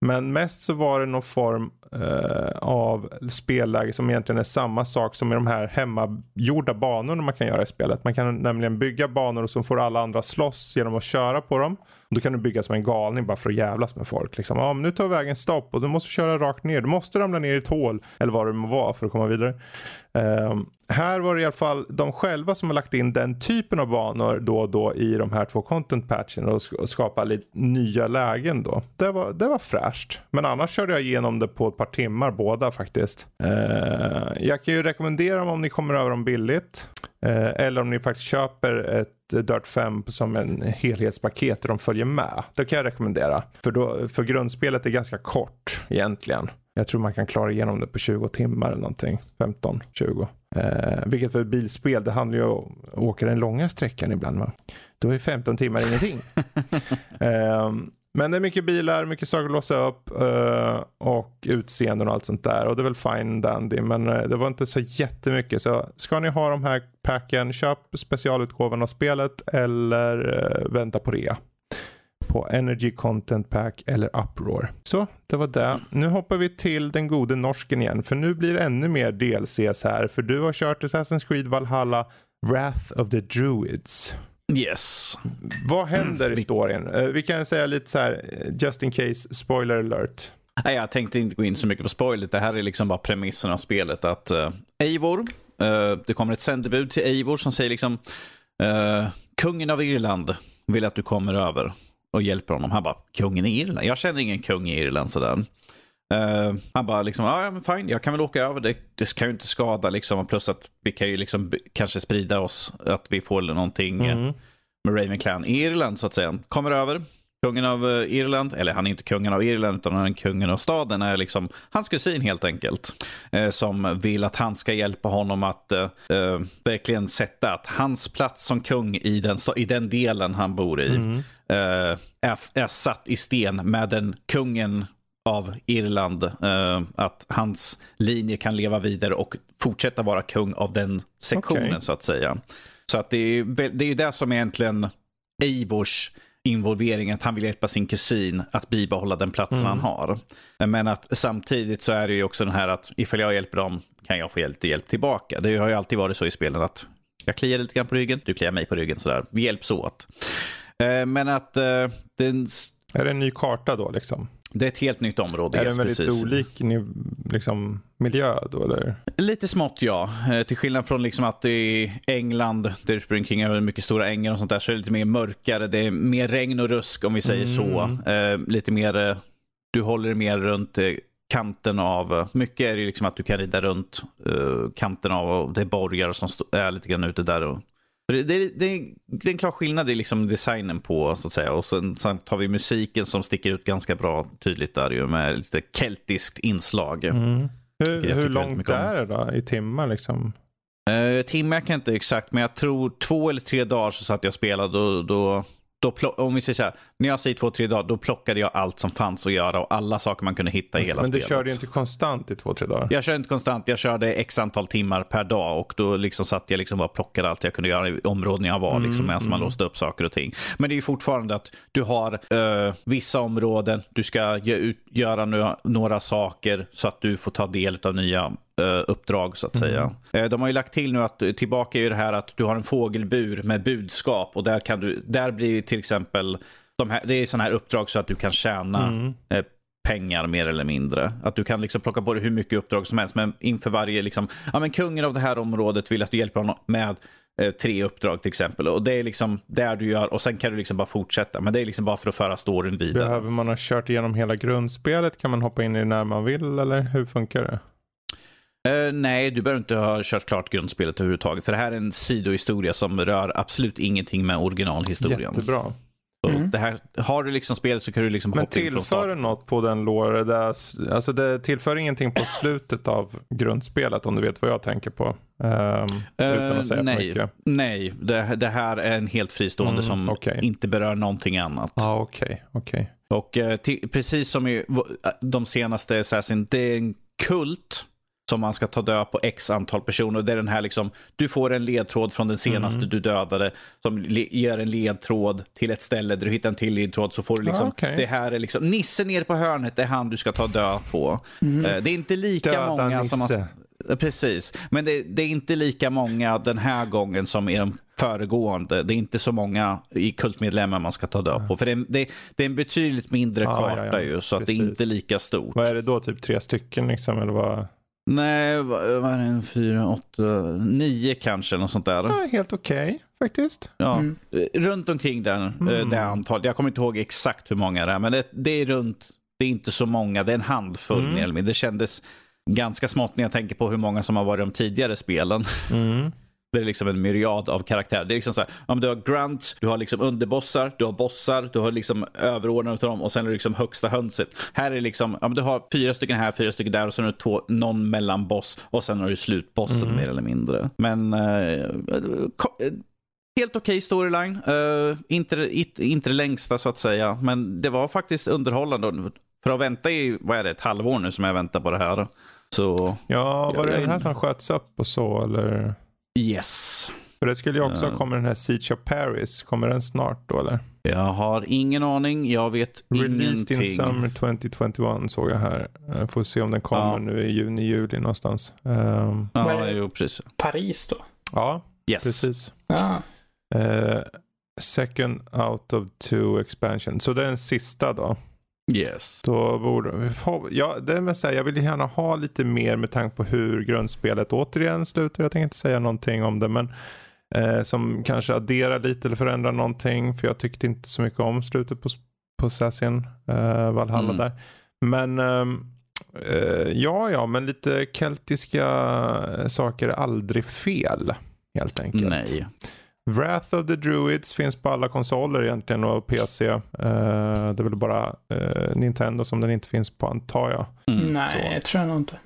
Men mest så var det någon form eh, av spelläge som egentligen är samma sak som i de här hemmagjorda banorna man kan göra i spelet. Man kan nämligen bygga banor och så får alla andra slåss genom att köra på dem. Då kan du bygga som en galning bara för att jävlas med folk. Liksom. Ja, men nu tar vägen stopp och du måste köra rakt ner. Du måste ramla ner i ett hål eller vad det må vara för att komma vidare. Um, här var det i alla fall de själva som har lagt in den typen av banor då och då i de här två content patchen och skapa lite nya lägen då. Det var, det var fräscht. Men annars körde jag igenom det på ett par timmar båda faktiskt. Uh, jag kan ju rekommendera dem om ni kommer över dem billigt. Uh, eller om ni faktiskt köper ett Dirt 5 som en helhetspaket där de följer med. Det kan jag rekommendera. För, då, för grundspelet är ganska kort egentligen. Jag tror man kan klara igenom det på 20 timmar eller någonting. 15, 20. Eh, vilket för bilspel, det handlar ju om att åka den långa sträckan ibland. Va? Då är 15 timmar ingenting. eh, men det är mycket bilar, mycket saker att låsa upp eh, och utseenden och allt sånt där. Och det är väl fine dandy, men eh, det var inte så jättemycket. Så ska ni ha de här packen, köp specialutgåvan av spelet eller eh, vänta på rea. På Energy Content Pack eller Uproar. Så, det var det. Nu hoppar vi till den gode norsken igen, för nu blir det ännu mer DLCs här. För du har kört Assassin's Creed Valhalla Wrath of the Druids.
Yes.
Vad händer i storyn? Uh, vi kan säga lite så här, just in case, spoiler alert.
Nej, jag tänkte inte gå in så mycket på spoilet. Det här är liksom bara premissen av spelet. Att uh, Eivor, uh, det kommer ett sändebud till Eivor som säger liksom uh, kungen av Irland vill att du kommer över och hjälper honom. Han bara, kungen i Irland? Jag känner ingen kung i Irland sådär. Uh, han bara liksom, ja men fine, jag kan väl åka över. Det, det kan ju inte skada liksom. Plus att vi kan ju liksom kanske sprida oss. Att vi får någonting mm. med Raven Clan i Irland så att säga. Kommer över. Kungen av uh, Irland, eller han är inte kungen av Irland utan han är kungen av staden. är liksom hans kusin helt enkelt. Uh, som vill att han ska hjälpa honom att verkligen sätta att hans plats som kung i den, i den delen han bor i. Mm. Är, är satt i sten med den kungen av Irland. Uh, att hans linje kan leva vidare och fortsätta vara kung av den sektionen okay. så att säga. Så att det är, det är det som är egentligen Eivors involvering, att han vill hjälpa sin kusin att bibehålla den platsen mm. han har. Men att samtidigt så är det ju också den här att ifall jag hjälper dem kan jag få lite hjälp tillbaka. Det har ju alltid varit så i spelen att jag kliar lite grann på ryggen, du kliar mig på ryggen sådär. Vi hjälps åt. Uh, men att uh, den...
Är det en ny karta då liksom?
Det är ett helt nytt område.
Är det en väldigt precis. olik liksom, miljö då eller?
Lite smått ja. Eh, till skillnad från liksom att i England, där du springer kring över mycket stora ängar och sånt där, så är det lite mer mörkare. Det är mer regn och rusk om vi säger mm. så. Eh, lite mer, eh, du håller dig mer runt kanten av, mycket är det liksom att du kan rida runt kanten av och det är borgar som är lite grann ute där och det, det, det, det är en klar skillnad i liksom designen på så att säga. Och sen, sen har vi musiken som sticker ut ganska bra tydligt där ju med lite keltiskt inslag.
Mm. Hur, hur långt är det då i timmar liksom?
Uh, timmar kan jag inte exakt, men jag tror två eller tre dagar så satt jag och spelade. Då, då då om vi säger så här, när jag säger två, tre dagar, då plockade jag allt som fanns att göra och alla saker man kunde hitta i hela
spelet.
Men
du körde ju inte konstant i två, tre dagar?
Jag körde inte konstant, jag körde x antal timmar per dag och då liksom satt jag liksom bara och plockade allt jag kunde göra i områden jag var, liksom, mm, medan mm. man låste upp saker och ting. Men det är ju fortfarande att du har uh, vissa områden, du ska göra några, saker så att du får ta del av nya uppdrag så att säga. Mm. De har ju lagt till nu att tillbaka i det här att du har en fågelbur med budskap och där kan du, där blir till exempel, de här, det är sådana här uppdrag så att du kan tjäna mm. eh, pengar mer eller mindre. Att du kan liksom plocka på dig hur mycket uppdrag som helst men inför varje, liksom, ja men kungen av det här området vill att du hjälper honom med eh, tre uppdrag till exempel. Och det är liksom där du gör och sen kan du liksom bara fortsätta. Men det är liksom bara för att föra storyn vidare.
Behöver man ha kört igenom hela grundspelet? Kan man hoppa in i det när man vill eller hur funkar det?
Uh, nej, du behöver inte ha kört klart grundspelet överhuvudtaget. För det här är en sidohistoria som rör absolut ingenting med originalhistorien.
Jättebra.
Mm.
det här, har du liksom spelet så kan du liksom
Men
hoppa in från
tillför
start.
det något på den lore? Det, är- alltså det tillför ingenting på slutet av grundspelet om du vet vad jag tänker på. Ehm, utan att säga
Eh,
för
nej,
mycket.
nej det, det här är en helt fristående
Mm,
som
okej.
inte berör någonting annat.
Ja, okej, okej.
Och eh, precis som i de senaste Assassin, det är en kult som man ska ta död på x antal personer. Det är den här liksom, du får en ledtråd från den senaste
Mm.
du dödade som ger en ledtråd till ett ställe där du hittar en till ledtråd så får du liksom,
Ah, okej.
det här är liksom, Nisse nere på hörnet, är han du ska ta död på. Eh, Det är inte lika
Döda
många som man...
Nisse.
Precis, men det, det är inte lika många den här gången som i de föregående. Det är inte så många i kultmedlemmar man ska ta död på. För det är, det, det är en betydligt mindre karta
ja, ja.
ju, så att det är inte lika stort.
Vad är det då? Typ tre stycken liksom? Eller vad?
Nej, vad är det? En, fyra, åtta, nio kanske, något sånt där.
Ja, helt okej faktiskt.
Ja,
Mm.
runt omkring den, eh,
Mm.
det antalet. Jag kommer inte ihåg exakt hur många det är, men det, det är runt, det är inte så många, det är en handfull
Mm.
mer eller mindre. Det kändes ganska smått när jag tänker på hur många som har varit de tidigare spelen.
Mm.
Det är liksom en myriad av karaktärer. Det är liksom så här, ja, du har grunts, du har liksom underbossar, du har bossar, du har liksom överordnade utav dem och sen är det liksom högsta hönset. Här är liksom, ja, du har fyra stycken här, fyra stycken där och sen har du två, någon mellanboss och sen har du slutbossen
Mm.
mer eller mindre. Men eh, eh, helt okej storyline. Eh, inte, inte, det längsta så att säga, men det var faktiskt underhållande. För att vänta i, vad är det, ett halvår nu som jag väntar på det här. Så
Ja, var det
Jag-
den här som sköts upp och så eller?
Yes.
För det skulle ju också
Ja.
komma den här Siege of Paris. Kommer den snart då eller?
Jag har ingen aning. Jag vet
Released in
ingenting.
summer 2021 såg jag här. Jag får se om den kommer
Ja.
nu i juni, juli någonstans.
Är
Ja,
det?
jo, precis.
Paris då?
ja,
Yes.
precis.
Ja.
Eh, second out of two expansion. Så det är den sista då.
Yes.
Då borde ja, det med säga, jag vill gärna ha lite mer med tanke på hur grundspelet återigen slutar. Jag tänker inte säga någonting om det, men eh, som kanske adderar lite eller förändrar någonting. För jag tyckte inte så mycket om slutet på, på Assassin eh, Valhalla
Mm.
där. Men ehm, eh, ja, ja, men lite keltiska saker är aldrig fel. Helt enkelt.
Nej.
Wrath of the Druids finns på alla konsoler egentligen och PC. Eh, det är väl bara eh, Nintendo som den inte finns på antar jag.
Mm.
Nej,
så.
jag tror jag nog inte.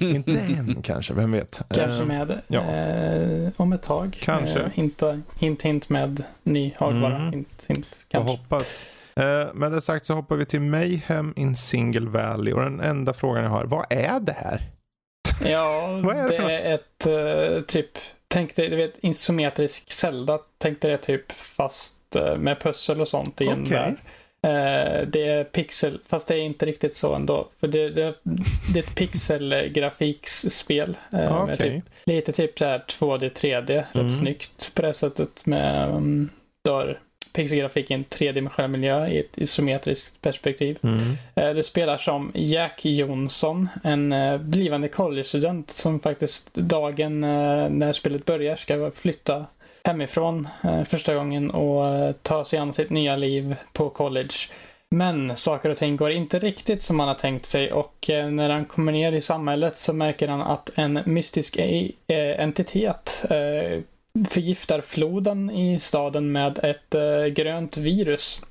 inte än kanske, vem vet.
Kanske
Eh,
med
ja.
eh, om ett tag.
Kanske.
Hinta, hint, hint med ny hårdvara.
Mm.
Hint, hint,
Jag
kanske.
hoppas. Eh, med det sagt så hoppar vi till Mayhem in Single Valley och den enda frågan jag har, vad är det här?
Ja,
är det
det är ett typ, tänk dig, du vet, isometrisk Zelda. Tänk dig det typ fast eh, med pussel och sånt i en
Okej.
värld. Eh, det är pixel, fast det är inte riktigt så ändå. För det, det, det är ett pixelgrafiksspel. Eh,
Ja,
med
okej.
typ, lite typ så här 2D, 3D.
Mm.
Rätt snyggt på det sättet. Med um, då pixelgrafik i en tredimensionell miljö i ett isometriskt perspektiv.
Mm.
Eh, Du spelar som Jack Jonsson, en eh, blivande collegestudent som faktiskt dagen eh, när spelet börjar ska flytta hemifrån första gången och ta sig an sitt nya liv på college. Men saker och ting går inte riktigt som han har tänkt sig och när han kommer ner i samhället så märker han att en mystisk entitet förgiftar floden i staden med ett eh, grönt virus.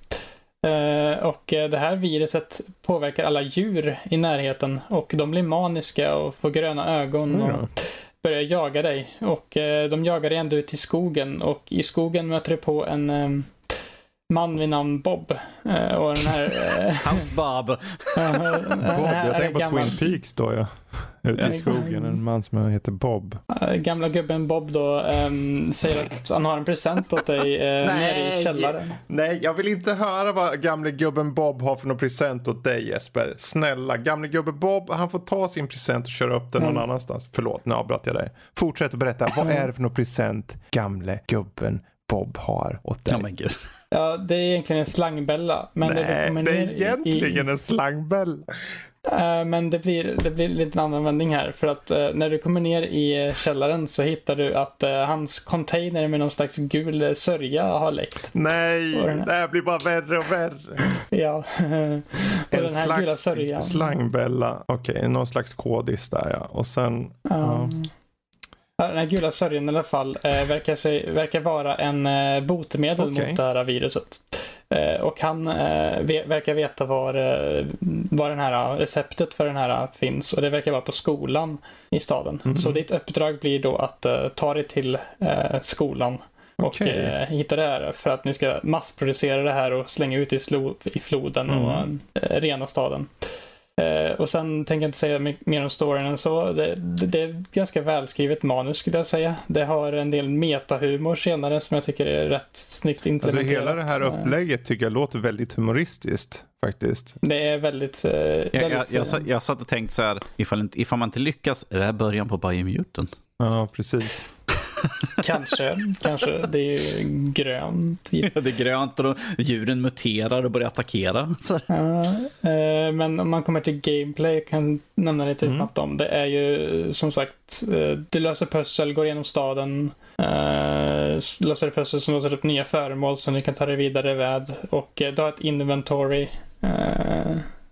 Eh, och eh, det här viruset påverkar alla djur i närheten och de blir maniska och får gröna ögon och
då.
börjar jaga dig. Och eh, de jagar dig ända ut i skogen och i skogen möter du på en eh, man vid namn Bob. Eh, och den här... Eh,
House Bob.
den
Bob, jag tänker på
gammal-
Twin Peaks då ja. Ute i skogen, en man som heter Bob.
Eh, Gamla gubben Bob då ehm, säger att han har en present åt dig eh, nere i
Nej.
källaren.
Nej, jag vill inte höra vad gamle gubben Bob har för någon present åt dig Jesper. Snälla, gamle gubben Bob, han får ta sin present och köra upp den någon
Mm.
annanstans. Förlåt, nu avbröt jag dig. Fortsätt att berätta, vad är det för någon present gamle gubben Bob har åt dig?
Ja, men gud.
Ja, det är egentligen en slangbella. Men det,
Nej, det
ner
är
i-
egentligen en slangbell.
Eh, Men det blir, det blir lite en annan vändning här. För att eh, när du kommer ner i källaren så hittar du att eh, hans container med någon slags gul sörja har läckt.
Nej, det här blir bara värre och värre.
Ja. och
En
den här gula
slags
sörjan.
slangbella. Okej, någon slags kodis där ja. Och sen,
Ja. Den här gula sörjan i alla fall eh, verkar, sig, verkar vara en eh, botemedel
Okej.
mot det här viruset. Eh, och han eh, verkar veta var, eh, var den här receptet för den här finns och det verkar vara på skolan i staden. Mm. Så ditt uppdrag blir då att ta dig till skolan och okay. hitta det här för att ni ska massproducera det här och slänga ut i, i floden mm. och rena staden. Eh, och sen tänker jag inte säga mer om storyn än så. Det, det, det, är ganska välskrivet manus skulle jag säga. Det har en del metahumor senare som jag tycker är rätt snyggt implementerat.
Alltså hela det här upplägget tycker jag låter väldigt humoristiskt faktiskt.
Det är väldigt... Eh, väldigt
jag, jag, jag, eh, jag satt och tänkte så här, ifall, ifall man inte lyckas, är det här början på Biomutant?
Ja, precis
kanske, kanske. Det är ju grönt.
Ja, det är grönt och djuren muterar och börjar attackera.
Ja, eh, men om man kommer till gameplay, kan nämna lite mm. snabbt om. Det är ju som sagt, eh, du löser pussel, går igenom staden, eh, löser pussel som låser upp nya föremål som du kan ta dig vidare med. Och du har ett inventory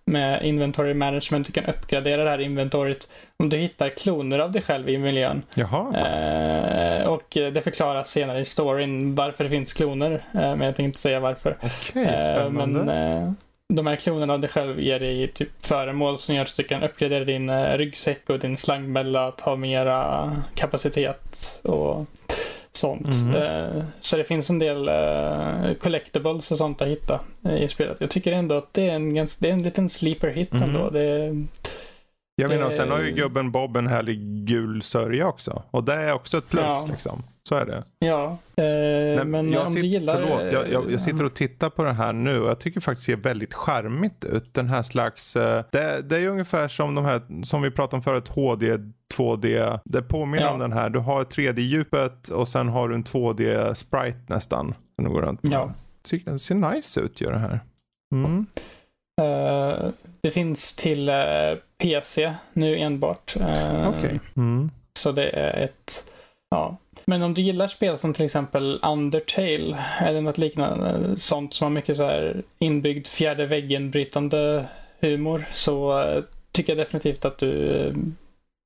med inventory management. Du kan uppgradera det här inventoriet om du hittar kloner av dig själv i miljön. Eh, och det förklaras senare i storyn varför det finns kloner. Eh, men jag tänkte inte säga varför.
Okej, okay, spännande.
Eh, men, eh, de här klonerna av dig själv ger dig typ föremål som gör att du kan uppgradera din eh, ryggsäck och din slangbälla att ha mera kapacitet. och sånt. Mm. Så det finns en del uh, collectibles och sånt att hitta i spelet. Jag tycker ändå att det är en, ganska, det är en liten sleeper hit mm. ändå. Det,
jag menar, sen har ju gubben Bob en härlig gul sörja också. Och det är också ett plus ja. liksom. Så är det.
Ja, eh, Nej, men
jag
om
sitter,
du gillar...
Förlåt, jag, jag, jag, sitter och tittar på det här nu och jag tycker faktiskt det ser väldigt charmigt ut. Den här slags, eh, det, det, är ungefär som de här, som vi pratade om förut, HD 2D. Det påminner ja. om den här. Du har 3D-djupet och sen har du en 2D-sprite nästan. Som går runt
Ja.
Det ser, nice ut gör det här. Mm.
Uh, det finns till uh, PC nu enbart. Uh,
Okej. Okay. Mm.
Så det är ett Ja. Men om du gillar spel som till exempel Undertale eller något liknande, sånt som har mycket så här inbyggd fjärde väggen-brytande humor, så eh, tycker jag definitivt att du eh,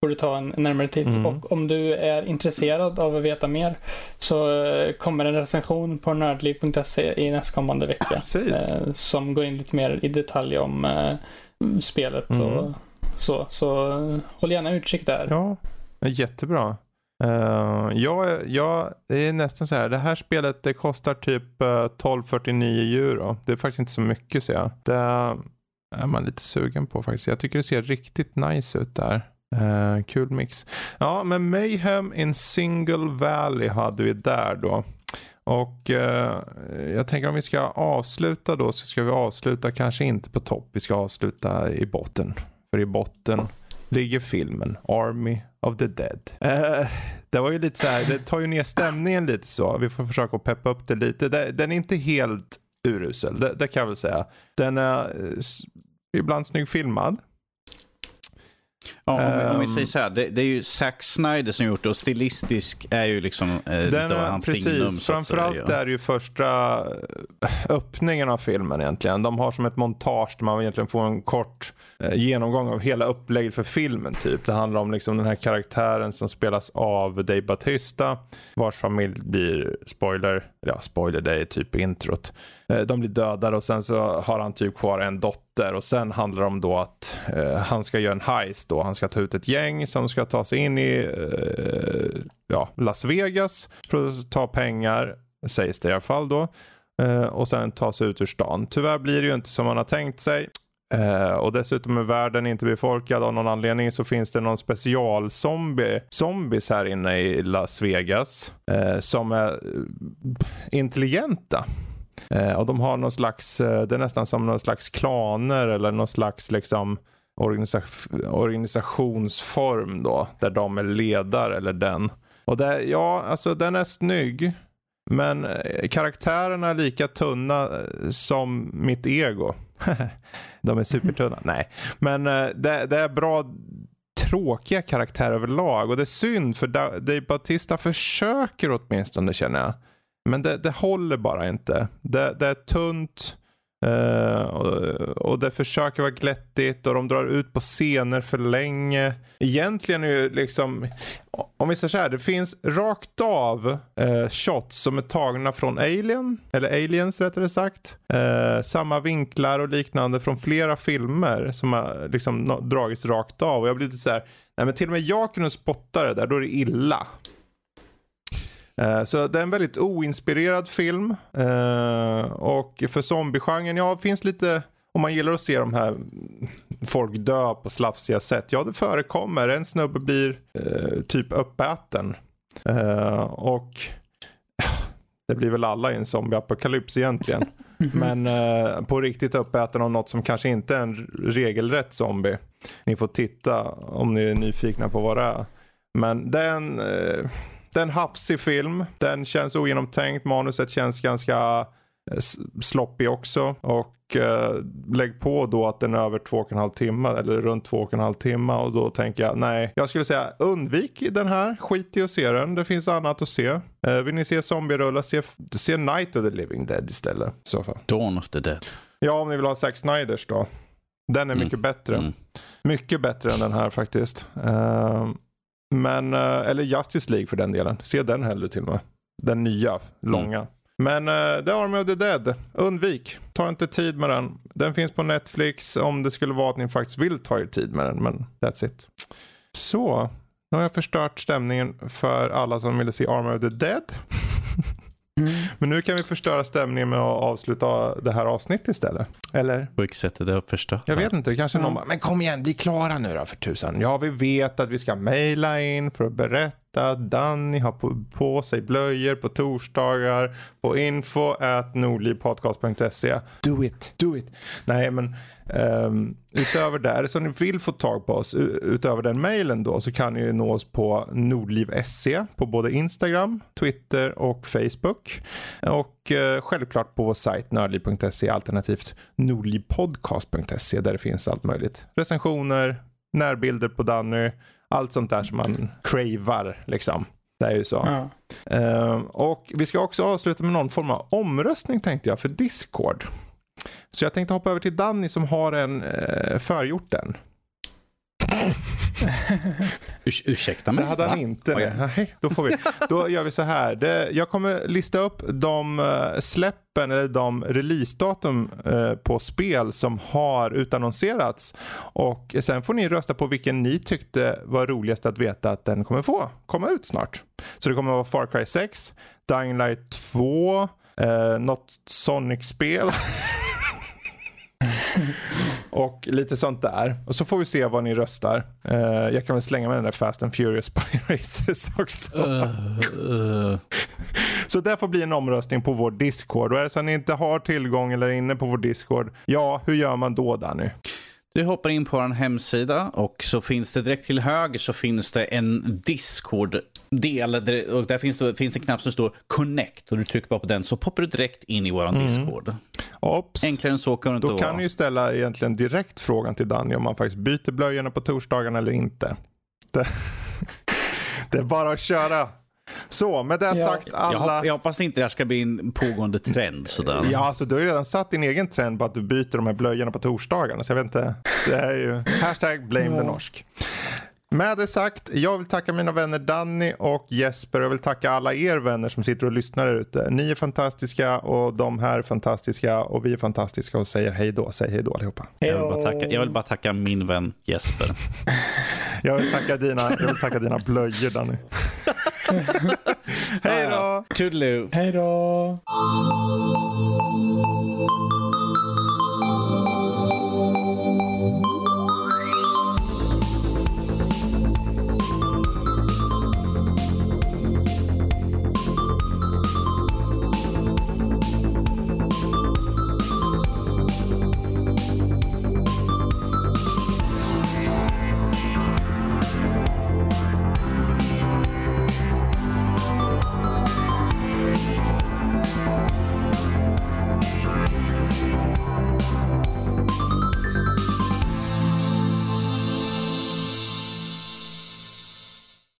borde ta en närmare titt. Mm. Och om du är intresserad av att veta mer så eh, kommer en recension på nördliv.se i nästkommande vecka.
Eh,
som går in lite mer i detalj om eh, spelet mm. och så. Så håll gärna utkik där.
Ja, jättebra. Uh, ja, ja, det är nästan så här. Det här spelet det kostar typ uh, eh, 12,49 euro. Det är faktiskt inte så mycket ser jag. Det är man lite sugen på faktiskt. Jag tycker det ser riktigt nice ut där. Uh, kul mix. Ja, men Mayhem in Single Valley hade vi där då. Och uh, jag tänker om vi ska avsluta då så ska vi avsluta kanske inte på topp. Vi ska avsluta i botten. För i botten ligger filmen Army of the Dead. Uh, det var ju lite så här, det tar ju ner stämningen lite så. Vi får försöka peppa upp det lite. Den är inte helt urusel, det, det kan jag väl säga. Den är ibland snygg filmad.
Ja, om, om, vi säger så här, det, det, är ju Zack Snyder som gjort det och stilistisk är ju liksom eh,
den är, hans precis, signum. Framförallt ja. är det ju första eh, öppningen av filmen egentligen. De har som ett montage där man egentligen får en kort eh, genomgång av hela upplägget för filmen. typ. Det handlar om liksom den här karaktären som spelas av Dave Batista vars familj blir, spoiler, ja spoiler det är typ introt. Eh, de blir dödade och sen så har han typ kvar en dotter och sen handlar det om då att eh, han ska göra en heist då. Han ska ta ut ett gäng som ska ta sig in i eh, ja, Las Vegas för att ta pengar, sägs det i alla fall då. Eh, och sen ta sig ut ur stan. Tyvärr blir det ju inte som man har tänkt sig. Uh, och dessutom är världen inte befolkad av någon anledning så finns det någon special zombie, zombies här inne i Las Vegas uh, som är intelligenta. Eh, och de har någon slags, eh, det är nästan som någon slags klaner eller någon slags liksom organisa organisationsform då. Där de är ledare eller den. Och det, ja, alltså den är snygg. Men eh, karaktärerna är lika tunna eh, som mitt ego. de är supertunna. Nej, men det, det, är bra tråkiga karaktärer överlag. Och det är synd för Dave Batista försöker åtminstone känner jag. Men det, det håller bara inte. Det, det är tunt. Eh, och, och det försöker vara glättigt och de drar ut på scener för länge. Egentligen är ju liksom om vi säger så här, det finns rakt av eh, shots som är tagna från Alien, eller Aliens rättare sagt. Eh, samma vinklar och liknande från flera filmer som har liksom dragits rakt av. Och jag blir lite så här, nej men till och med jag kunde spotta det där, då är det illa. Eh, så det är en väldigt oinspirerad film. Eh, och för zombiegenren, ja, det finns lite om man gillar att se de här folk dö på slafsiga sätt. Ja, det förekommer. En snubbe blir eh, typ uppäten. Och det blir väl alla i en zombieapokalyps egentligen. Men eh, på riktigt uppäten av något som kanske inte är en regelrätt zombie. Ni får titta om ni är nyfikna på vad det är. Men det är en, eh, det är en hafsig film. Den känns ogenomtänkt. Manuset känns ganska eh, sloppy också. Och eh, lägg på då att den är över två och en halv timme eller runt två och en halv timme och då tänker jag nej. Jag skulle säga undvik den här, skit i att se den. Det finns annat att se. Eh, vill ni se zombierullar, se, se Night of the Living Dead istället. Så fall.
Dawn of the Dead.
Ja, om ni vill ha Zack Snyders då. Den är mm. mycket bättre. Mm. Mycket bättre än den här faktiskt. Uh, men, uh, eller Justice League för den delen. Se den hellre till och med. Den nya, mm. långa. Men uh, The Army of the Dead, undvik. Ta inte tid med den. Den finns på Netflix om det skulle vara att ni faktiskt vill ta er tid med den. Men that's it. Så, nu har jag förstört stämningen för alla som ville se Army of the Dead. Mm. Men nu kan vi förstöra stämningen med att avsluta det här avsnittet istället. Eller?
På vilket sätt är det att förstöra?
Jag vet inte. Det kanske mm. någon bara, men kom igen, bli klara nu då för tusan. Ja, vi vet att vi ska mejla in för att berätta berätta. Danny har på, på sig blöjor på torsdagar på info at nordlivpodcast.se. Do it, do it. Nej, men um, utöver det, så ni vill få tag på oss, utöver den mejlen då, så kan ni nå oss på nordliv.se på både Instagram, Twitter och Facebook. Och uh, självklart på vår sajt nördliv.se alternativt nordlivpodcast.se där det finns allt möjligt. Recensioner, närbilder på Danny, allt sånt där som man cravar liksom. Det är ju så. Ja. Uh, och vi ska också avsluta med någon form av omröstning tänkte jag för Discord. Så jag tänkte hoppa över till Danny som har en uh, förgjort den.
Urs ursäkta mig?
Det hade han Va? inte. Oh, ja. Nej, då, får vi. då gör vi så här. Det, jag kommer lista upp de uh, släppen eller de releasedatum uh, på spel som har utannonserats. Och sen får ni rösta på vilken ni tyckte var roligast att veta att den kommer få komma ut snart. Så det kommer att vara Far Cry 6, Dying Light 2, uh, något Sonic-spel. och lite sånt där. Och så får vi se vad ni röstar. Uh, jag kan väl slänga med den där Fast and Furious Spy Racers också. Uh, uh. så det får bli en omröstning på vår Discord. Och är det så att ni inte har tillgång eller är inne på vår Discord, ja, hur gör man då Danny?
Du hoppar in på vår hemsida och så finns det direkt till höger så finns det en Discord del och där finns det, finns en knapp som står Connect och du trycker bara på den så poppar du direkt in i våran mm. Discord.
Ops.
Enklare än så kan det inte
Då kan du ju ställa egentligen direkt frågan till Danny om man faktiskt byter blöjorna på torsdagen eller inte. Det, det är bara att köra. Så, med det sagt alla...
Jag, hoppas inte det här ska bli en pågående trend. Sådär.
Ja, alltså du har ju redan satt din egen trend på att du byter de här blöjorna på torsdagarna. Så jag vet inte. Det är ju hashtag blame ja. norsk. Med det sagt, jag vill tacka mina vänner Danny och Jesper. Jag vill tacka alla er vänner som sitter och lyssnar ute. Ni är fantastiska och de här är fantastiska och vi är fantastiska och säger hej då. Säg hej då allihopa.
Jag vill, bara tacka, jag vill bara tacka min vän Jesper.
jag, vill tacka dina, jag vill tacka dina blöjor Danny. hej då!
Toodaloo.
Hej då!